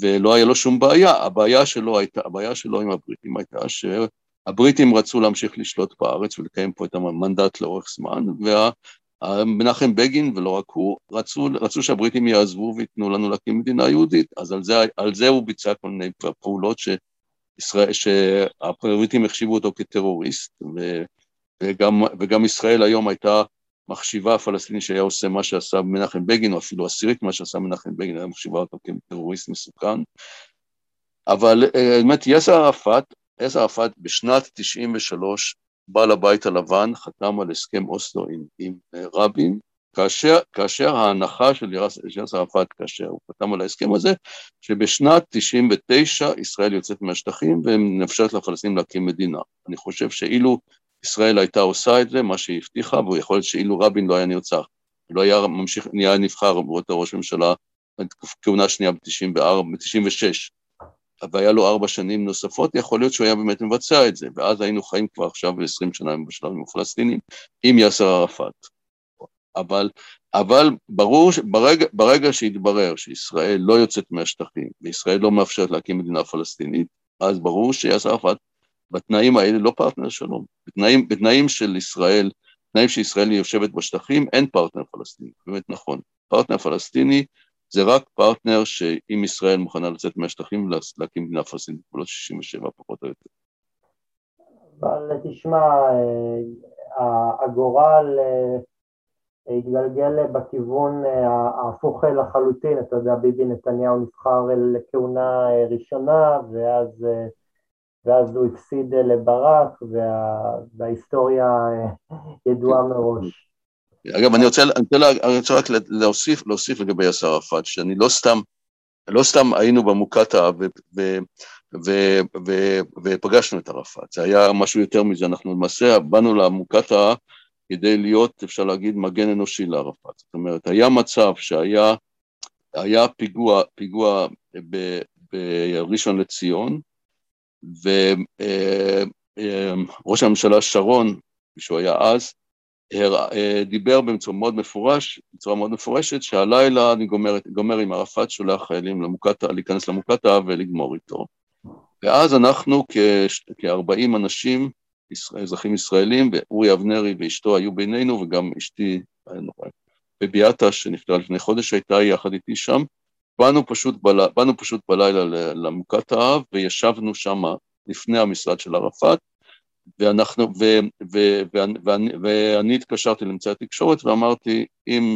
ולא היה לו שום בעיה. הבעיה שלו הייתה, הבעיה שלו עם הבריטים הייתה שהבריטים רצו להמשיך לשלוט בארץ ולקיים פה את המנדט לאורך זמן, וה... מנחם בגין, ולא רק הוא, רצו, רצו שהבריטים יעזבו וייתנו לנו להקים מדינה יהודית, אז על זה, על זה הוא ביצע כל מיני פעולות שישראל, שהבריטים החשיבו אותו כטרוריסט, ו, וגם, וגם ישראל היום הייתה מחשיבה הפלסטינית שהיה עושה מה שעשה מנחם בגין, או אפילו עשירית מה שעשה מנחם בגין, היה מחשיבה אותו כטרוריסט מסוכן. אבל אה, באמת יאסר ערפאת, יאסר ערפאת בשנת 93' בעל הבית הלבן חתם על הסכם אוסלו עם, עם אה, רבין, כאשר, כאשר ההנחה של יאסר ערפאת, כאשר הוא חתם על ההסכם הזה, שבשנת 99' ישראל יוצאת מהשטחים ומאפשרת לפלסטינים להקים מדינה. אני חושב שאילו ישראל הייתה עושה את זה, מה שהיא הבטיחה, ויכול להיות שאילו רבין לא היה נרצח, לא היה ממשיך, נהיה נבחר באותו ראש ממשלה, כהונה שנייה ב-94, ב-96, והיה לו ארבע שנים נוספות, יכול להיות שהוא היה באמת מבצע את זה, ואז היינו חיים כבר עכשיו ב-20 שנה בשלום עם הפלסטינים עם יאסר ערפאת. אבל, אבל ברור, ברגע, ברגע שהתברר שישראל לא יוצאת מהשטחים, וישראל לא מאפשרת להקים מדינה פלסטינית, אז ברור שיאסר ערפאת בתנאים האלה לא פרטנר שלום. בתנאים, בתנאים של ישראל, תנאים שישראל יושבת בשטחים, אין פרטנר פלסטיני, באמת נכון. פרטנר פלסטיני זה רק פרטנר שאם ישראל מוכנה לצאת מהשטחים להקים מדינה פלסטינית בגבולות 67 פחות או יותר. אבל תשמע, אה, הגורל אה, התגלגל בכיוון אה, ההפוך לחלוטין, אתה יודע, ביבי נתניהו נבחר לכהונה ראשונה ואז, ואז הוא הפסיד לברק וה, וההיסטוריה ידועה מראש. אגב, אני רוצה, אני רוצה, אני רוצה רק להוסיף, להוסיף לגבי יאסר ערפאת, שאני לא סתם, לא סתם היינו במוקטעה ופגשנו את ערפאת, זה היה משהו יותר מזה, אנחנו למעשה באנו למוקטעה כדי להיות, אפשר להגיד, מגן אנושי לערפאת. זאת אומרת, היה מצב שהיה היה פיגוע, פיגוע בראשון לציון, וראש אה, הממשלה שרון, שהוא היה אז, אה, דיבר בצורה מאוד מפורש, בצורה מאוד מפורשת, שהלילה אני גומר, גומר עם ערפאת, שולח חיילים למוקטעה, להיכנס למוקטעה ולגמור איתו. ואז אנחנו כ-40 אנשים, אזרחים ישראלים, ואורי אבנרי ואשתו היו בינינו, וגם אשתי, בביאטה, שנפטרה לפני חודש, הייתה יחד איתי שם. באנו פשוט, בל... באנו פשוט בלילה למוקטעה, וישבנו שם לפני המשרד של ערפאת, ואנחנו, ו, ו, ו, ואני, ואני התקשרתי לאמצעי התקשורת ואמרתי, אם,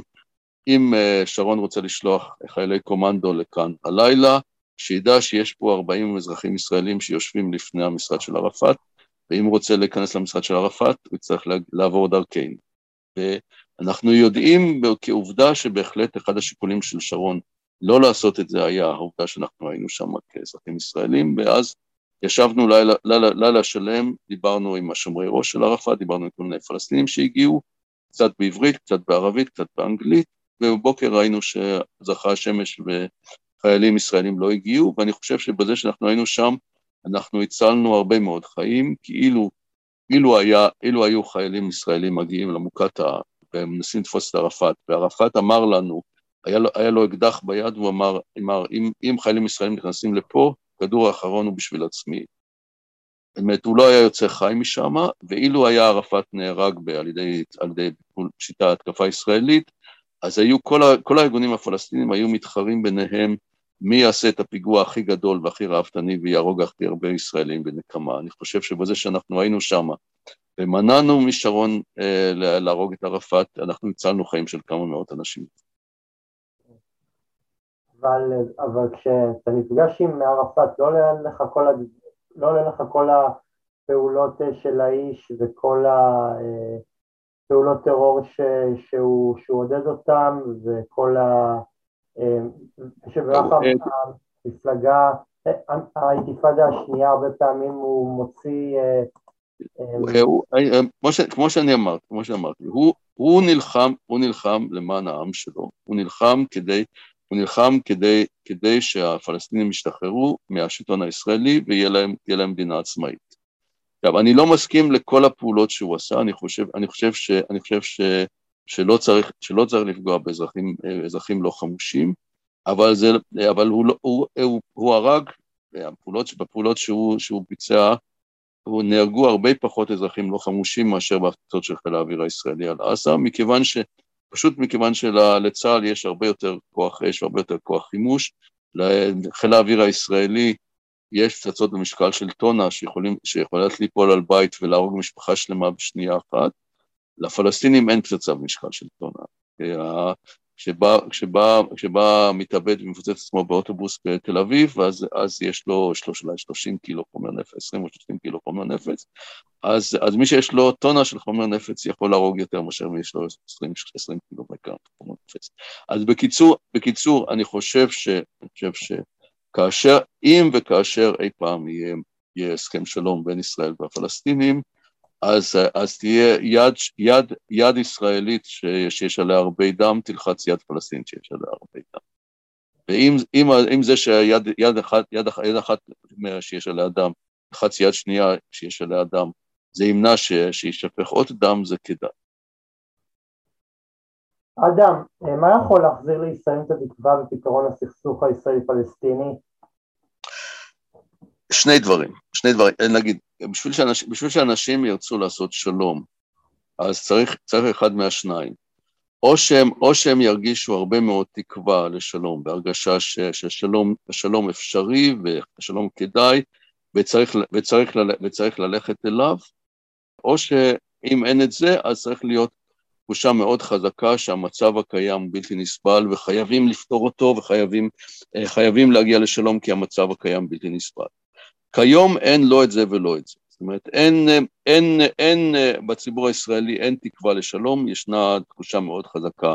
אם אה, שרון רוצה לשלוח חיילי קומנדו לכאן הלילה, שידע שיש פה 40 אזרחים ישראלים שיושבים לפני המשרד של ערפאת, ואם הוא רוצה להיכנס למשרד של ערפאת, הוא יצטרך לעבור דרכנו. ואנחנו יודעים כעובדה שבהחלט אחד השיקולים של שרון לא לעשות את זה היה העובדה שאנחנו היינו שם כאזרחים ישראלים, ואז ישבנו לילה, לילה, לילה שלם, דיברנו עם השומרי ראש של ערפאת, דיברנו עם כל מיני פלסטינים שהגיעו, קצת בעברית, קצת בערבית, קצת באנגלית, ובבוקר ראינו שזכה השמש וחיילים ישראלים לא הגיעו, ואני חושב שבזה שאנחנו היינו שם, אנחנו הצלנו הרבה מאוד חיים, כי אילו, היה, אילו היו חיילים ישראלים מגיעים למוקטעה ומנסים לתפוס את ערפאת, וערפאת אמר לנו, היה לו, היה לו אקדח ביד, הוא אמר, אמר אם, אם חיילים ישראלים נכנסים לפה, הכדור האחרון הוא בשביל עצמי. באמת, הוא לא היה יוצא חי משם, ואילו היה ערפאת נהרג ב, על ידי, ידי שיטה התקפה ישראלית, אז היו, כל, ה, כל הארגונים הפלסטינים היו מתחרים ביניהם מי יעשה את הפיגוע הכי גדול והכי ראוותני ויהרוג הכי הרבה ישראלים בנקמה. אני חושב שבזה שאנחנו היינו שם ומנענו משרון אה, להרוג את ערפאת, אנחנו הצלנו חיים של כמה מאות אנשים. אבל, אבל כשאתה נפגש עם ערפאת, לא עולה לך כל, לא עולה לך כל הפעולות אה, של האיש וכל הפעולות אה, טרור ש, שהוא, שהוא עודד אותם וכל ה... אה, שבאמת המפלגה, האינתיפאדה השנייה הרבה פעמים הוא מוציא... כמו שאני אמרתי, כמו שאמרתי, הוא נלחם, הוא נלחם למען העם שלו, הוא נלחם כדי הוא נלחם כדי, כדי שהפלסטינים ישתחררו מהשלטון הישראלי ויהיה להם, להם מדינה עצמאית. עכשיו, אני לא מסכים לכל הפעולות שהוא עשה, אני חושב, אני חושב, ש, אני חושב ש, שלא, צריך, שלא צריך לפגוע באזרחים לא חמושים, אבל, זה, אבל הוא, הוא, הוא, הוא, הוא הרג, בפעולות, בפעולות שהוא, שהוא ביצע, הוא נהרגו הרבה פחות אזרחים לא חמושים מאשר בהפצצות של חיל האוויר הישראלי על עזה, מכיוון ש... פשוט מכיוון שלצה"ל יש הרבה יותר כוח אש והרבה יותר כוח חימוש, לחיל האוויר הישראלי יש פצצות במשקל של טונה שיכולים, שיכולות ליפול על בית ולהרוג משפחה שלמה בשנייה אחת, לפלסטינים אין פצצה במשקל של טונה. כשבא, כשבא, כשבא מתאבד ומפוצץ עצמו באוטובוס בתל אביב, אז, אז יש לו, יש לו 30 קילו חומר נפץ, 20 או 30 קילו חומר נפץ, אז, אז מי שיש לו טונה של חומר נפץ יכול להרוג יותר מאשר מי שיש לו 20, 20 קילו חומר נפץ. אז בקיצור, בקיצור, אני חושב ש... אני חושב שכאשר, אם וכאשר אי פעם יהיה, יהיה הסכם שלום בין ישראל והפלסטינים, אז, אז תהיה יד, יד, יד ישראלית שיש עליה הרבה דם, תלחץ יד פלסטינית שיש עליה הרבה דם. ואם אם, אם זה שיד יד אחת, יד, יד אחת שיש עליה דם, תלחץ יד שנייה שיש עליה דם, זה ימנע שישפך עוד דם, זה כדאי. אדם, מה יכול להחזיר לישראל את התקווה בפתרון הסכסוך הישראלי-פלסטיני? שני דברים, שני דברים, נגיד, בשביל שאנשים, בשביל שאנשים ירצו לעשות שלום, אז צריך, צריך אחד מהשניים. או שהם, או שהם ירגישו הרבה מאוד תקווה לשלום, בהרגשה ש, ששלום אפשרי ושלום כדאי, וצריך, וצריך, וצריך ללכת אליו, או שאם אין את זה, אז צריך להיות תחושה מאוד חזקה שהמצב הקיים הוא בלתי נסבל וחייבים לפתור אותו וחייבים להגיע לשלום כי המצב הקיים בלתי נסבל. כיום אין לא את זה ולא את זה. זאת אומרת, אין, אין, אין, אין בציבור הישראלי אין תקווה לשלום, ישנה תחושה מאוד חזקה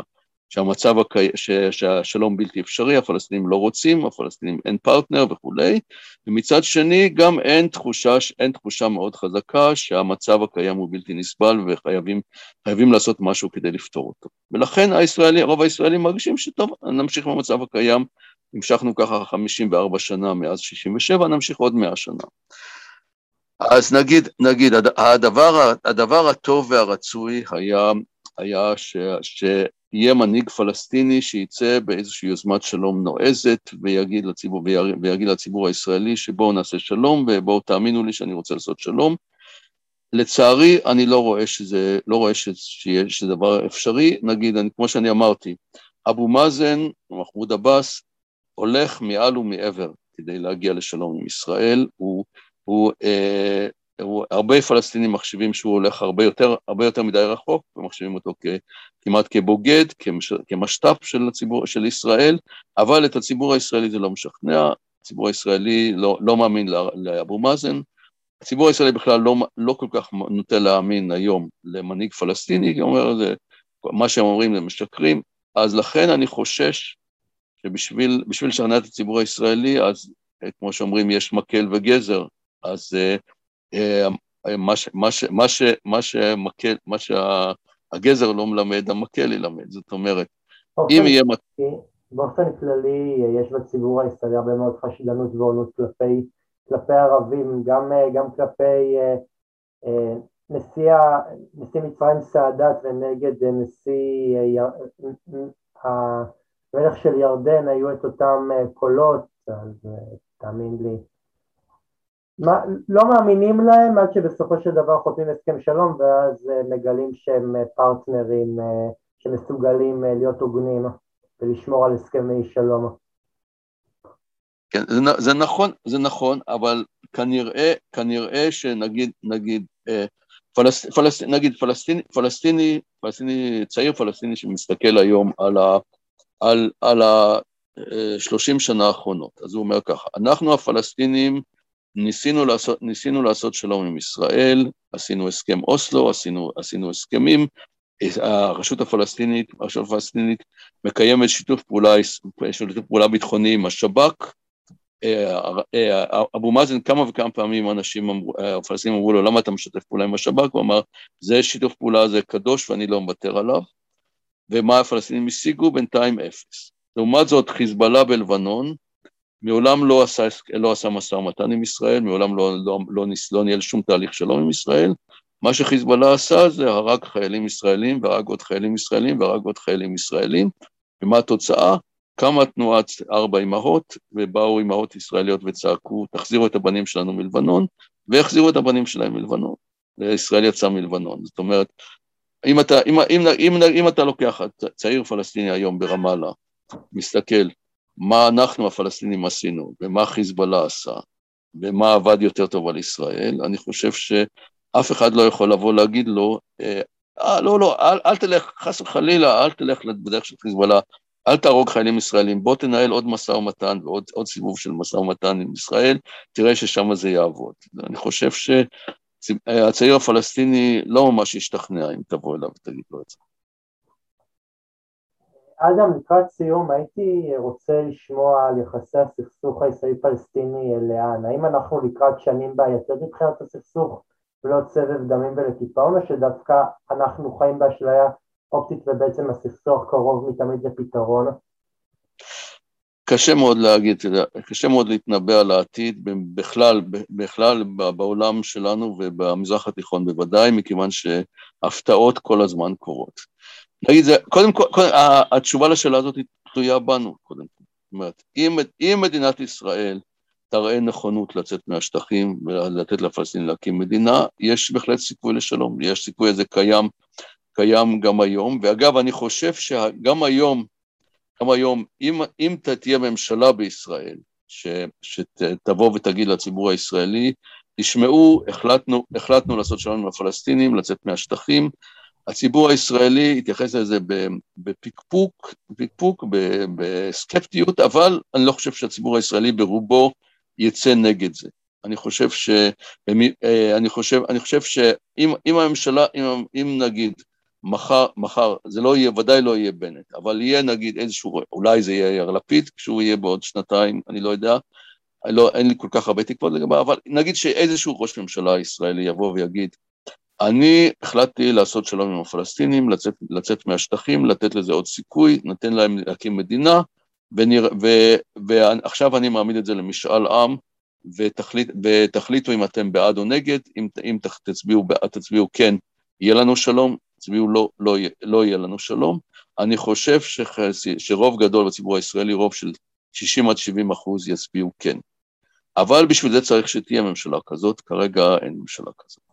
שהמצב, הקי... ש... שהשלום בלתי אפשרי, הפלסטינים לא רוצים, הפלסטינים אין פרטנר וכולי, ומצד שני גם אין תחושה, אין תחושה מאוד חזקה שהמצב הקיים הוא בלתי נסבל וחייבים לעשות משהו כדי לפתור אותו. ולכן הישראלי, רוב הישראלים מרגישים שטוב, נמשיך במצב הקיים, המשכנו ככה 54 שנה מאז 67, נמשיך עוד 100 שנה. אז נגיד, נגיד, הדבר, הדבר הטוב והרצוי היה, היה ש, שיהיה מנהיג פלסטיני שייצא באיזושהי יוזמת שלום נועזת ויגיד לציבור, ויגיד לציבור הישראלי שבואו נעשה שלום ובואו תאמינו לי שאני רוצה לעשות שלום. לצערי, אני לא רואה שזה, לא רואה שזה דבר אפשרי. נגיד, אני, כמו שאני אמרתי, אבו מאזן, מחמוד עבאס, הולך מעל ומעבר כדי להגיע לשלום עם ישראל, הוא, הוא, אה, הוא, הרבה פלסטינים מחשיבים שהוא הולך הרבה יותר, הרבה יותר מדי רחוק, ומחשיבים אותו כ, כמעט כבוגד, כמש, כמשת"פ של הציבור, של ישראל, אבל את הציבור הישראלי זה לא משכנע, הציבור הישראלי לא, לא מאמין לאבו מאזן, הציבור הישראלי בכלל לא, לא כל כך נוטה להאמין היום למנהיג פלסטיני, אומר, זה, מה שהם אומרים זה משקרים, אז לכן אני חושש שבשביל לשכנע את הציבור הישראלי, אז אה, כמו שאומרים, יש מקל וגזר, אז uh, מה, ש, מה, ש, מה, ש, מה, שמקל, מה שהגזר לא מלמד, המקל ילמד. זאת אומרת, אם יהיה... באופן כללי יש בציבור הישראלי הרבה מאוד חשדנות ועונות כלפי, כלפי ערבים, גם, גם כלפי אה, אה, נשיא, נשיא מצרים סאדאת ונגד נשיא אה, המלך של ירדן היו את אותם קולות, אז תאמין לי. מה, לא מאמינים להם עד שבסופו של דבר חותמים הסכם שלום ואז מגלים שהם פרטנרים שמסוגלים להיות הוגנים. ולשמור על הסכמי שלום. כן, זה, זה נכון, זה נכון, אבל כנראה, כנראה שנגיד, נגיד, אה, פלס, פלס, נגיד פלסטיני, פלסטיני, פלסטיני, צעיר פלסטיני שמסתכל היום על ה... על, על ה-30 אה, שנה האחרונות, אז הוא אומר ככה, אנחנו הפלסטינים ניסינו לעשות, ניסינו לעשות שלום עם ישראל, עשינו הסכם אוסלו, עשינו, עשינו הסכמים, הרשות הפלסטינית, הרשות הפלסטינית מקיימת שיתוף פעולה, שיתוף פעולה ביטחוני עם השב"כ. אבו מאזן כמה וכמה פעמים אנשים, הפלסטינים אמרו לו, למה אתה משתף פעולה עם השב"כ? הוא אמר, זה שיתוף פעולה, זה קדוש ואני לא מוותר עליו. ומה הפלסטינים השיגו? בינתיים אפס. לעומת זאת, חיזבאללה בלבנון, מעולם לא עשה, לא עשה משא ומתן עם ישראל, מעולם לא, לא, לא, לא ניהל שום תהליך שלום עם ישראל, מה שחיזבאללה עשה זה הרג חיילים ישראלים והרג עוד חיילים ישראלים והרג עוד חיילים ישראלים, ומה התוצאה? קמה תנועת ארבע אמהות, ובאו אמהות ישראליות וצעקו, תחזירו את הבנים שלנו מלבנון, והחזירו את הבנים שלהם מלבנון. וישראל יצא מלבנון. זאת אומרת, אם אתה, אם, אם, אם, אם אתה לוקח צעיר פלסטיני היום ברמאללה, מסתכל מה אנחנו הפלסטינים עשינו, ומה חיזבאללה עשה, ומה עבד יותר טוב על ישראל, אני חושב ש... אף אחד לא יכול לבוא להגיד לו, אה, לא, לא, אל, אל תלך, חס וחלילה, אל תלך בדרך של חיזבאללה, אל תהרוג חיילים ישראלים, בוא תנהל עוד משא ומתן ועוד סיבוב של משא ומתן עם ישראל, תראה ששם זה יעבוד. אני חושב שהצעיר הפלסטיני לא ממש ישתכנע אם תבוא אליו ותגיד לו את זה. אדם, לקראת סיום, הייתי רוצה לשמוע על יחסי הסכסוך הישראלי-פלסטיני לאן. האם אנחנו לקראת שנים בעייתיות מבחינת הסכסוך? ולא סבב דמים ולקיפאון, או שדווקא אנחנו חיים באשליה אופטית ובעצם הסכסוך קרוב מתמיד לפתרון? קשה מאוד להגיד, קשה מאוד להתנבא על העתיד בכלל, בכלל בעולם שלנו ובמזרח התיכון בוודאי, מכיוון שהפתעות כל הזמן קורות. נגיד זה, קודם כל, קודם, התשובה לשאלה הזאת תלויה בנו, קודם כל. זאת אומרת, אם, אם מדינת ישראל תראה נכונות לצאת מהשטחים ולתת לפלסטינים להקים מדינה, יש בהחלט סיכוי לשלום, יש סיכוי הזה קיים, קיים גם היום, ואגב, אני חושב שגם היום, גם היום, אם, אם תהיה ממשלה בישראל, ש, שתבוא ותגיד לציבור הישראלי, תשמעו, החלטנו, החלטנו לעשות שלום עם הפלסטינים, לצאת מהשטחים, הציבור הישראלי יתייחס לזה בפקפוק, בפקפוק, בסקפטיות, אבל אני לא חושב שהציבור הישראלי ברובו יצא נגד זה. אני חושב ש... אה, אני חושב, אני חושב שאם אם הממשלה, אם, אם נגיד מחר, מחר, זה לא יהיה, ודאי לא יהיה בנט, אבל יהיה נגיד איזשהו, אולי זה יהיה יאיר לפיד, כשהוא יהיה בעוד שנתיים, אני לא יודע, לא, אין לי כל כך הרבה תקוות לגביו, אבל נגיד שאיזשהו ראש ממשלה ישראלי יבוא ויגיד, אני החלטתי לעשות שלום עם הפלסטינים, לצאת, לצאת מהשטחים, לתת לזה עוד סיכוי, נתן להם להקים מדינה, ועכשיו אני מעמיד את זה למשאל עם, ותחליט, ותחליטו אם אתם בעד או נגד, אם, אם תצביעו תצביעו כן, יהיה לנו שלום, תצביעו לא, לא, לא יהיה לנו שלום. אני חושב שח, שרוב גדול בציבור הישראלי, רוב של 60 עד 70 אחוז יצביעו כן. אבל בשביל זה צריך שתהיה ממשלה כזאת, כרגע אין ממשלה כזאת.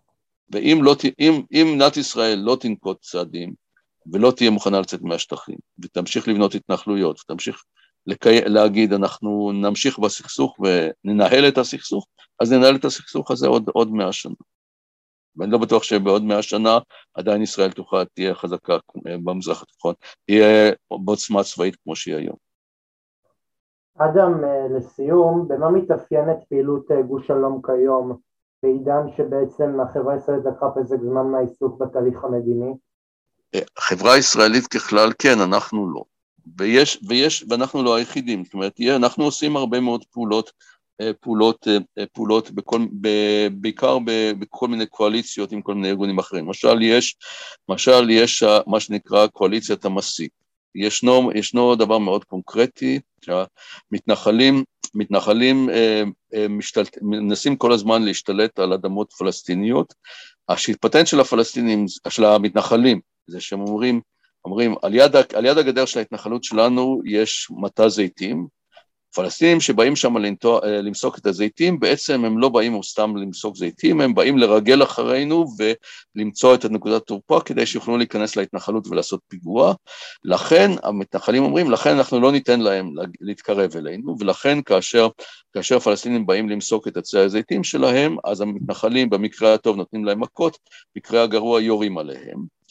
ואם לא, אם, אם מדינת ישראל לא תנקוט צעדים ולא תהיה מוכנה לצאת מהשטחים, ותמשיך לבנות התנחלויות, ותמשיך לקי... להגיד אנחנו נמשיך בסכסוך וננהל את הסכסוך, אז ננהל את הסכסוך הזה עוד, עוד מאה שנה. ואני לא בטוח שבעוד מאה שנה עדיין ישראל תוכל, תהיה חזקה במזרח התיכון, תהיה בעוצמה צבאית כמו שהיא היום. אדם, אה, לסיום, במה מתאפיינת פעילות אה, גוש שלום כיום, בעידן שבעצם החברה הישראלית לקחה פסק זמן מהעיסוק בתהליך המדיני? החברה הישראלית ככלל כן, אנחנו לא. ויש, ויש, ואנחנו לא היחידים, זאת אומרת, אנחנו עושים הרבה מאוד פעולות, אה, פעולות, אה, אה, פעולות בכל, בעיקר בכל מיני קואליציות עם כל מיני ארגונים אחרים. למשל יש, למשל יש מה שנקרא קואליציית המסיק. ישנו, ישנו דבר מאוד קונקרטי, שהמתנחלים מתנחלים אה, אה, משתלט, מנסים כל הזמן להשתלט על אדמות פלסטיניות. הפטנט של הפלסטינים, של המתנחלים, זה שהם אומרים, אומרים, על יד, על יד הגדר של ההתנחלות שלנו יש מטע זיתים, פלסטינים שבאים שם אה, למסוק את הזיתים, בעצם הם לא באים סתם למסוק זיתים, הם באים לרגל אחרינו ולמצוא את נקודת תורפה כדי שיוכלו להיכנס להתנחלות ולעשות פיגוע. לכן המתנחלים אומרים, לכן אנחנו לא ניתן להם להתקרב אלינו, ולכן כאשר, כאשר הפלסטינים באים למסוק את עצי הזיתים שלהם, אז המתנחלים במקרה הטוב נותנים להם מכות, במקרה הגרוע יורים עליהם.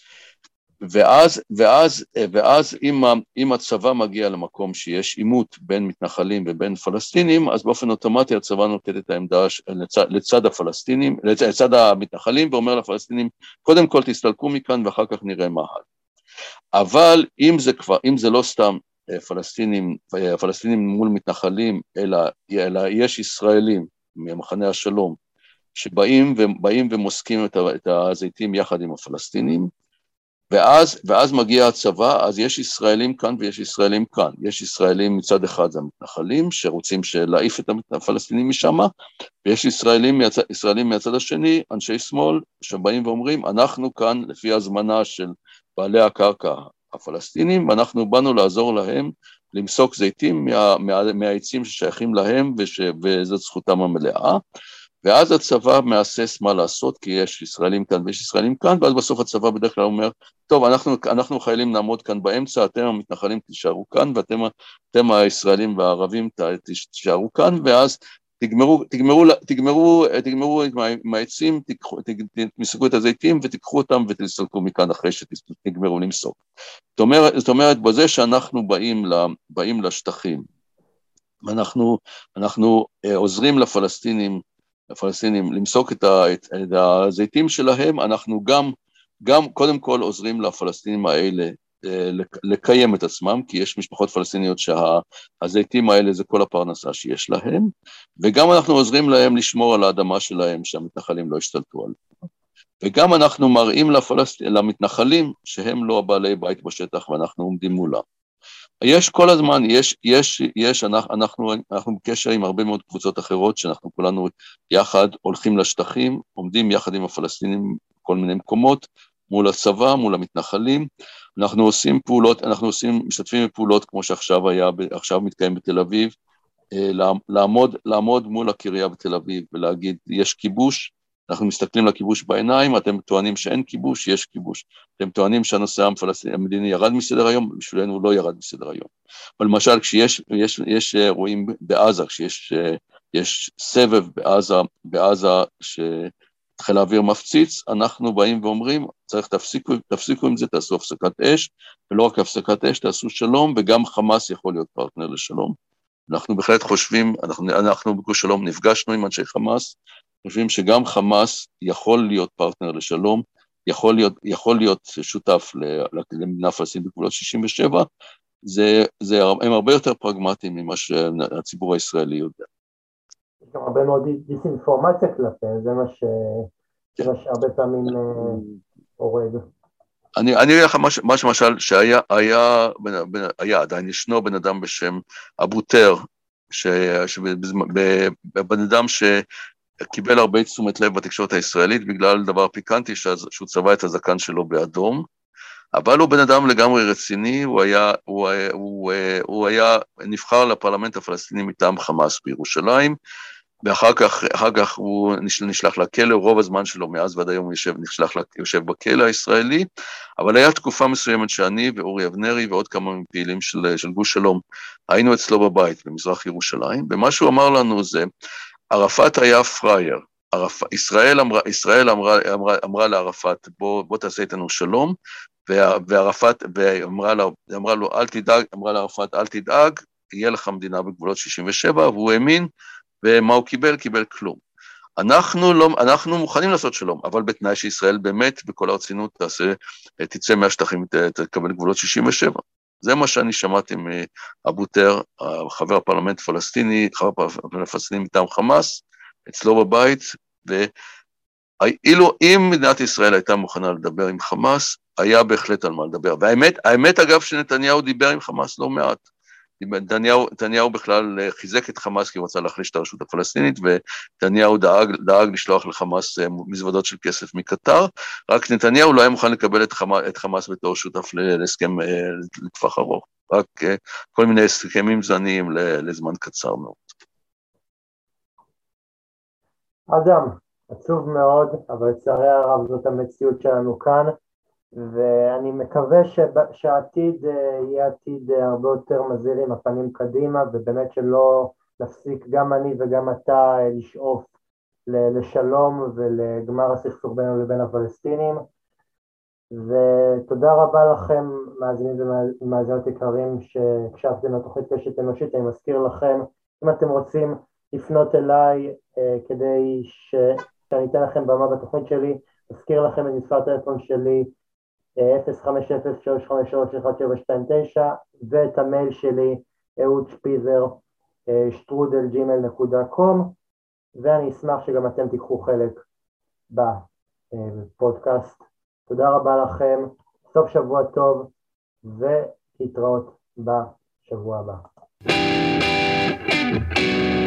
ואז, ואז, ואז אם, אם הצבא מגיע למקום שיש עימות בין מתנחלים ובין פלסטינים, אז באופן אוטומטי הצבא נוקט את העמדה לצד, לצד הפלסטינים, לצד, לצד המתנחלים, ואומר לפלסטינים, קודם כל תסתלקו מכאן ואחר כך נראה מה הלאה. אבל אם זה כבר, אם זה לא סתם אה, פלסטינים, אה, פלסטינים מול מתנחלים, אלא, אלא יש ישראלים ממחנה השלום, שבאים ומוסקים את הזיתים יחד עם הפלסטינים, ואז, ואז מגיע הצבא, אז יש ישראלים כאן ויש ישראלים כאן. יש ישראלים מצד אחד זה המתנחלים, שרוצים להעיף את הפלסטינים משם, ויש ישראלים. ישראלים מהצד השני, אנשי שמאל, שבאים ואומרים, אנחנו כאן לפי הזמנה של בעלי הקרקע הפלסטינים, ואנחנו באנו לעזור להם למסוק זיתים מה, מה, מהעצים ששייכים להם, וש, וזאת זכותם המלאה. ואז הצבא מהסס מה לעשות, כי יש ישראלים כאן ויש ישראלים כאן, ואז בסוף הצבא בדרך כלל אומר, טוב, אנחנו, אנחנו חיילים נעמוד כאן באמצע, אתם המתנחלים תישארו כאן, ואתם הישראלים והערבים תישארו כאן, ואז תגמרו, תגמרו, תגמרו, תגמרו עם העצים, תמסקו את הזיתים ותיקחו אותם ותסתלקו מכאן אחרי שתגמרו למסוק. זאת אומרת, זאת אומרת, בזה שאנחנו באים, באים לשטחים, ואנחנו אנחנו אה, עוזרים לפלסטינים לפלסטינים למסוק את, ה, את, את הזיתים שלהם, אנחנו גם, גם קודם כל עוזרים לפלסטינים האלה אה, לקיים את עצמם, כי יש משפחות פלסטיניות שהזיתים שה, האלה זה כל הפרנסה שיש להם, וגם אנחנו עוזרים להם לשמור על האדמה שלהם, שהמתנחלים לא ישתלטו עליה. וגם אנחנו מראים לפלסט... למתנחלים שהם לא הבעלי בית בשטח ואנחנו עומדים מולם. יש כל הזמן, יש, יש, יש, אנחנו, אנחנו, אנחנו בקשר עם הרבה מאוד קבוצות אחרות, שאנחנו כולנו יחד הולכים לשטחים, עומדים יחד עם הפלסטינים בכל מיני מקומות, מול הצבא, מול המתנחלים, אנחנו עושים פעולות, אנחנו עושים, משתתפים בפעולות כמו שעכשיו היה, עכשיו מתקיים בתל אביב, אה, לעמוד, לעמוד מול הקריה בתל אביב ולהגיד, יש כיבוש, אנחנו מסתכלים לכיבוש בעיניים, אתם טוענים שאין כיבוש, יש כיבוש. אתם טוענים שהנושא המדיני ירד מסדר היום, בשבילנו הוא לא ירד מסדר היום. אבל למשל כשיש יש, יש אירועים בעזה, כשיש יש סבב בעזה, בעזה שחיל האוויר מפציץ, אנחנו באים ואומרים, צריך תפסיקו, תפסיקו עם זה, תעשו הפסקת אש, ולא רק הפסקת אש, תעשו שלום, וגם חמאס יכול להיות פרטנר לשלום. אנחנו בהחלט חושבים, אנחנו, אנחנו בגוש שלום נפגשנו עם אנשי חמאס, חושבים שגם חמאס יכול להיות פרטנר לשלום, יכול להיות, יכול להיות שותף למדינה פלסטינית בגבולות 67, זה, זה, הם הרבה יותר פרגמטיים ממה שהציבור הישראלי יודע. יש גם הרבה מאוד דיסאינפורמציה כלפיהם, זה מה, שהרבה פעמים אה, הורג. אני, אני לך מה שמשל, שהיה, היה, היה, עדיין ישנו בן אדם בשם אבו טר, בן אדם ש, קיבל הרבה תשומת לב בתקשורת הישראלית בגלל דבר פיקנטי שהוא צבע את הזקן שלו באדום, אבל הוא בן אדם לגמרי רציני, הוא היה, הוא, הוא, הוא היה נבחר לפרלמנט הפלסטיני מטעם חמאס בירושלים, ואחר כך, כך הוא נשלח לכלא, רוב הזמן שלו מאז ועד היום הוא יושב, נשלח, יושב בכלא הישראלי, אבל היה תקופה מסוימת שאני ואורי אבנרי ועוד כמה פעילים של, של גוש שלום, היינו אצלו בבית במזרח ירושלים, ומה שהוא אמר לנו זה, ערפאת היה פראייר. ערפ... ישראל, אמרה, ישראל אמרה, אמרה, אמרה לערפאת, בוא, בוא תעשה איתנו שלום, וערפאת, ואמרה לו, אמרה לו, אל תדאג, אמרה לערפאת, אל תדאג, יהיה לך מדינה בגבולות 67, והוא האמין, ומה הוא קיבל? קיבל כלום. אנחנו, לא, אנחנו מוכנים לעשות שלום, אבל בתנאי שישראל באמת, בכל הרצינות, תעשה, תצא מהשטחים, תקבל גבולות 67. זה מה שאני שמעתי מאבו טר, חבר הפרלמנט הפלסטיני, חבר הפרלמנט הפלסטיני מטעם חמאס, אצלו בבית, ואילו אם מדינת ישראל הייתה מוכנה לדבר עם חמאס, היה בהחלט על מה לדבר. והאמת, האמת אגב שנתניהו דיבר עם חמאס לא מעט. נתניהו, נתניהו בכלל אה, חיזק את חמאס כי הוא רצה להחליש את הרשות הפלסטינית, ונתניהו דאג, דאג לשלוח לחמאס אה, מזוודות של כסף מקטר, רק נתניהו לא היה מוכן לקבל את חמאס, את חמאס בתור שותף להסכם אה, לטווח ארוך, רק כל מיני הסכמים זניים לזמן קצר מאוד. אדם, עצוב מאוד, אבל לצערי הרב זאת המציאות שלנו כאן. ואני מקווה שהעתיד אה, יהיה עתיד אה, הרבה יותר מזהיר עם הפנים קדימה ובאמת שלא נפסיק גם אני וגם אתה אה, לשאוף לשלום ולגמר הסכסוך בינינו לבין הפלסטינים. ותודה רבה לכם מאזינים ומאזינות יקרים שהקשבתם לתוכנית קשת אנושית, אני מזכיר לכם אם אתם רוצים לפנות אליי כדי שאני אתן לכם במה בתוכנית שלי, אזכיר לכם את מספר הטלפון שלי 050-353-1729 ואת המייל שלי אהוד שפיזר שטרודל ג'ימל נקודה קום ואני אשמח שגם אתם תיקחו חלק בפודקאסט. תודה רבה לכם, סוף שבוע טוב ולהתראות בשבוע הבא. thank you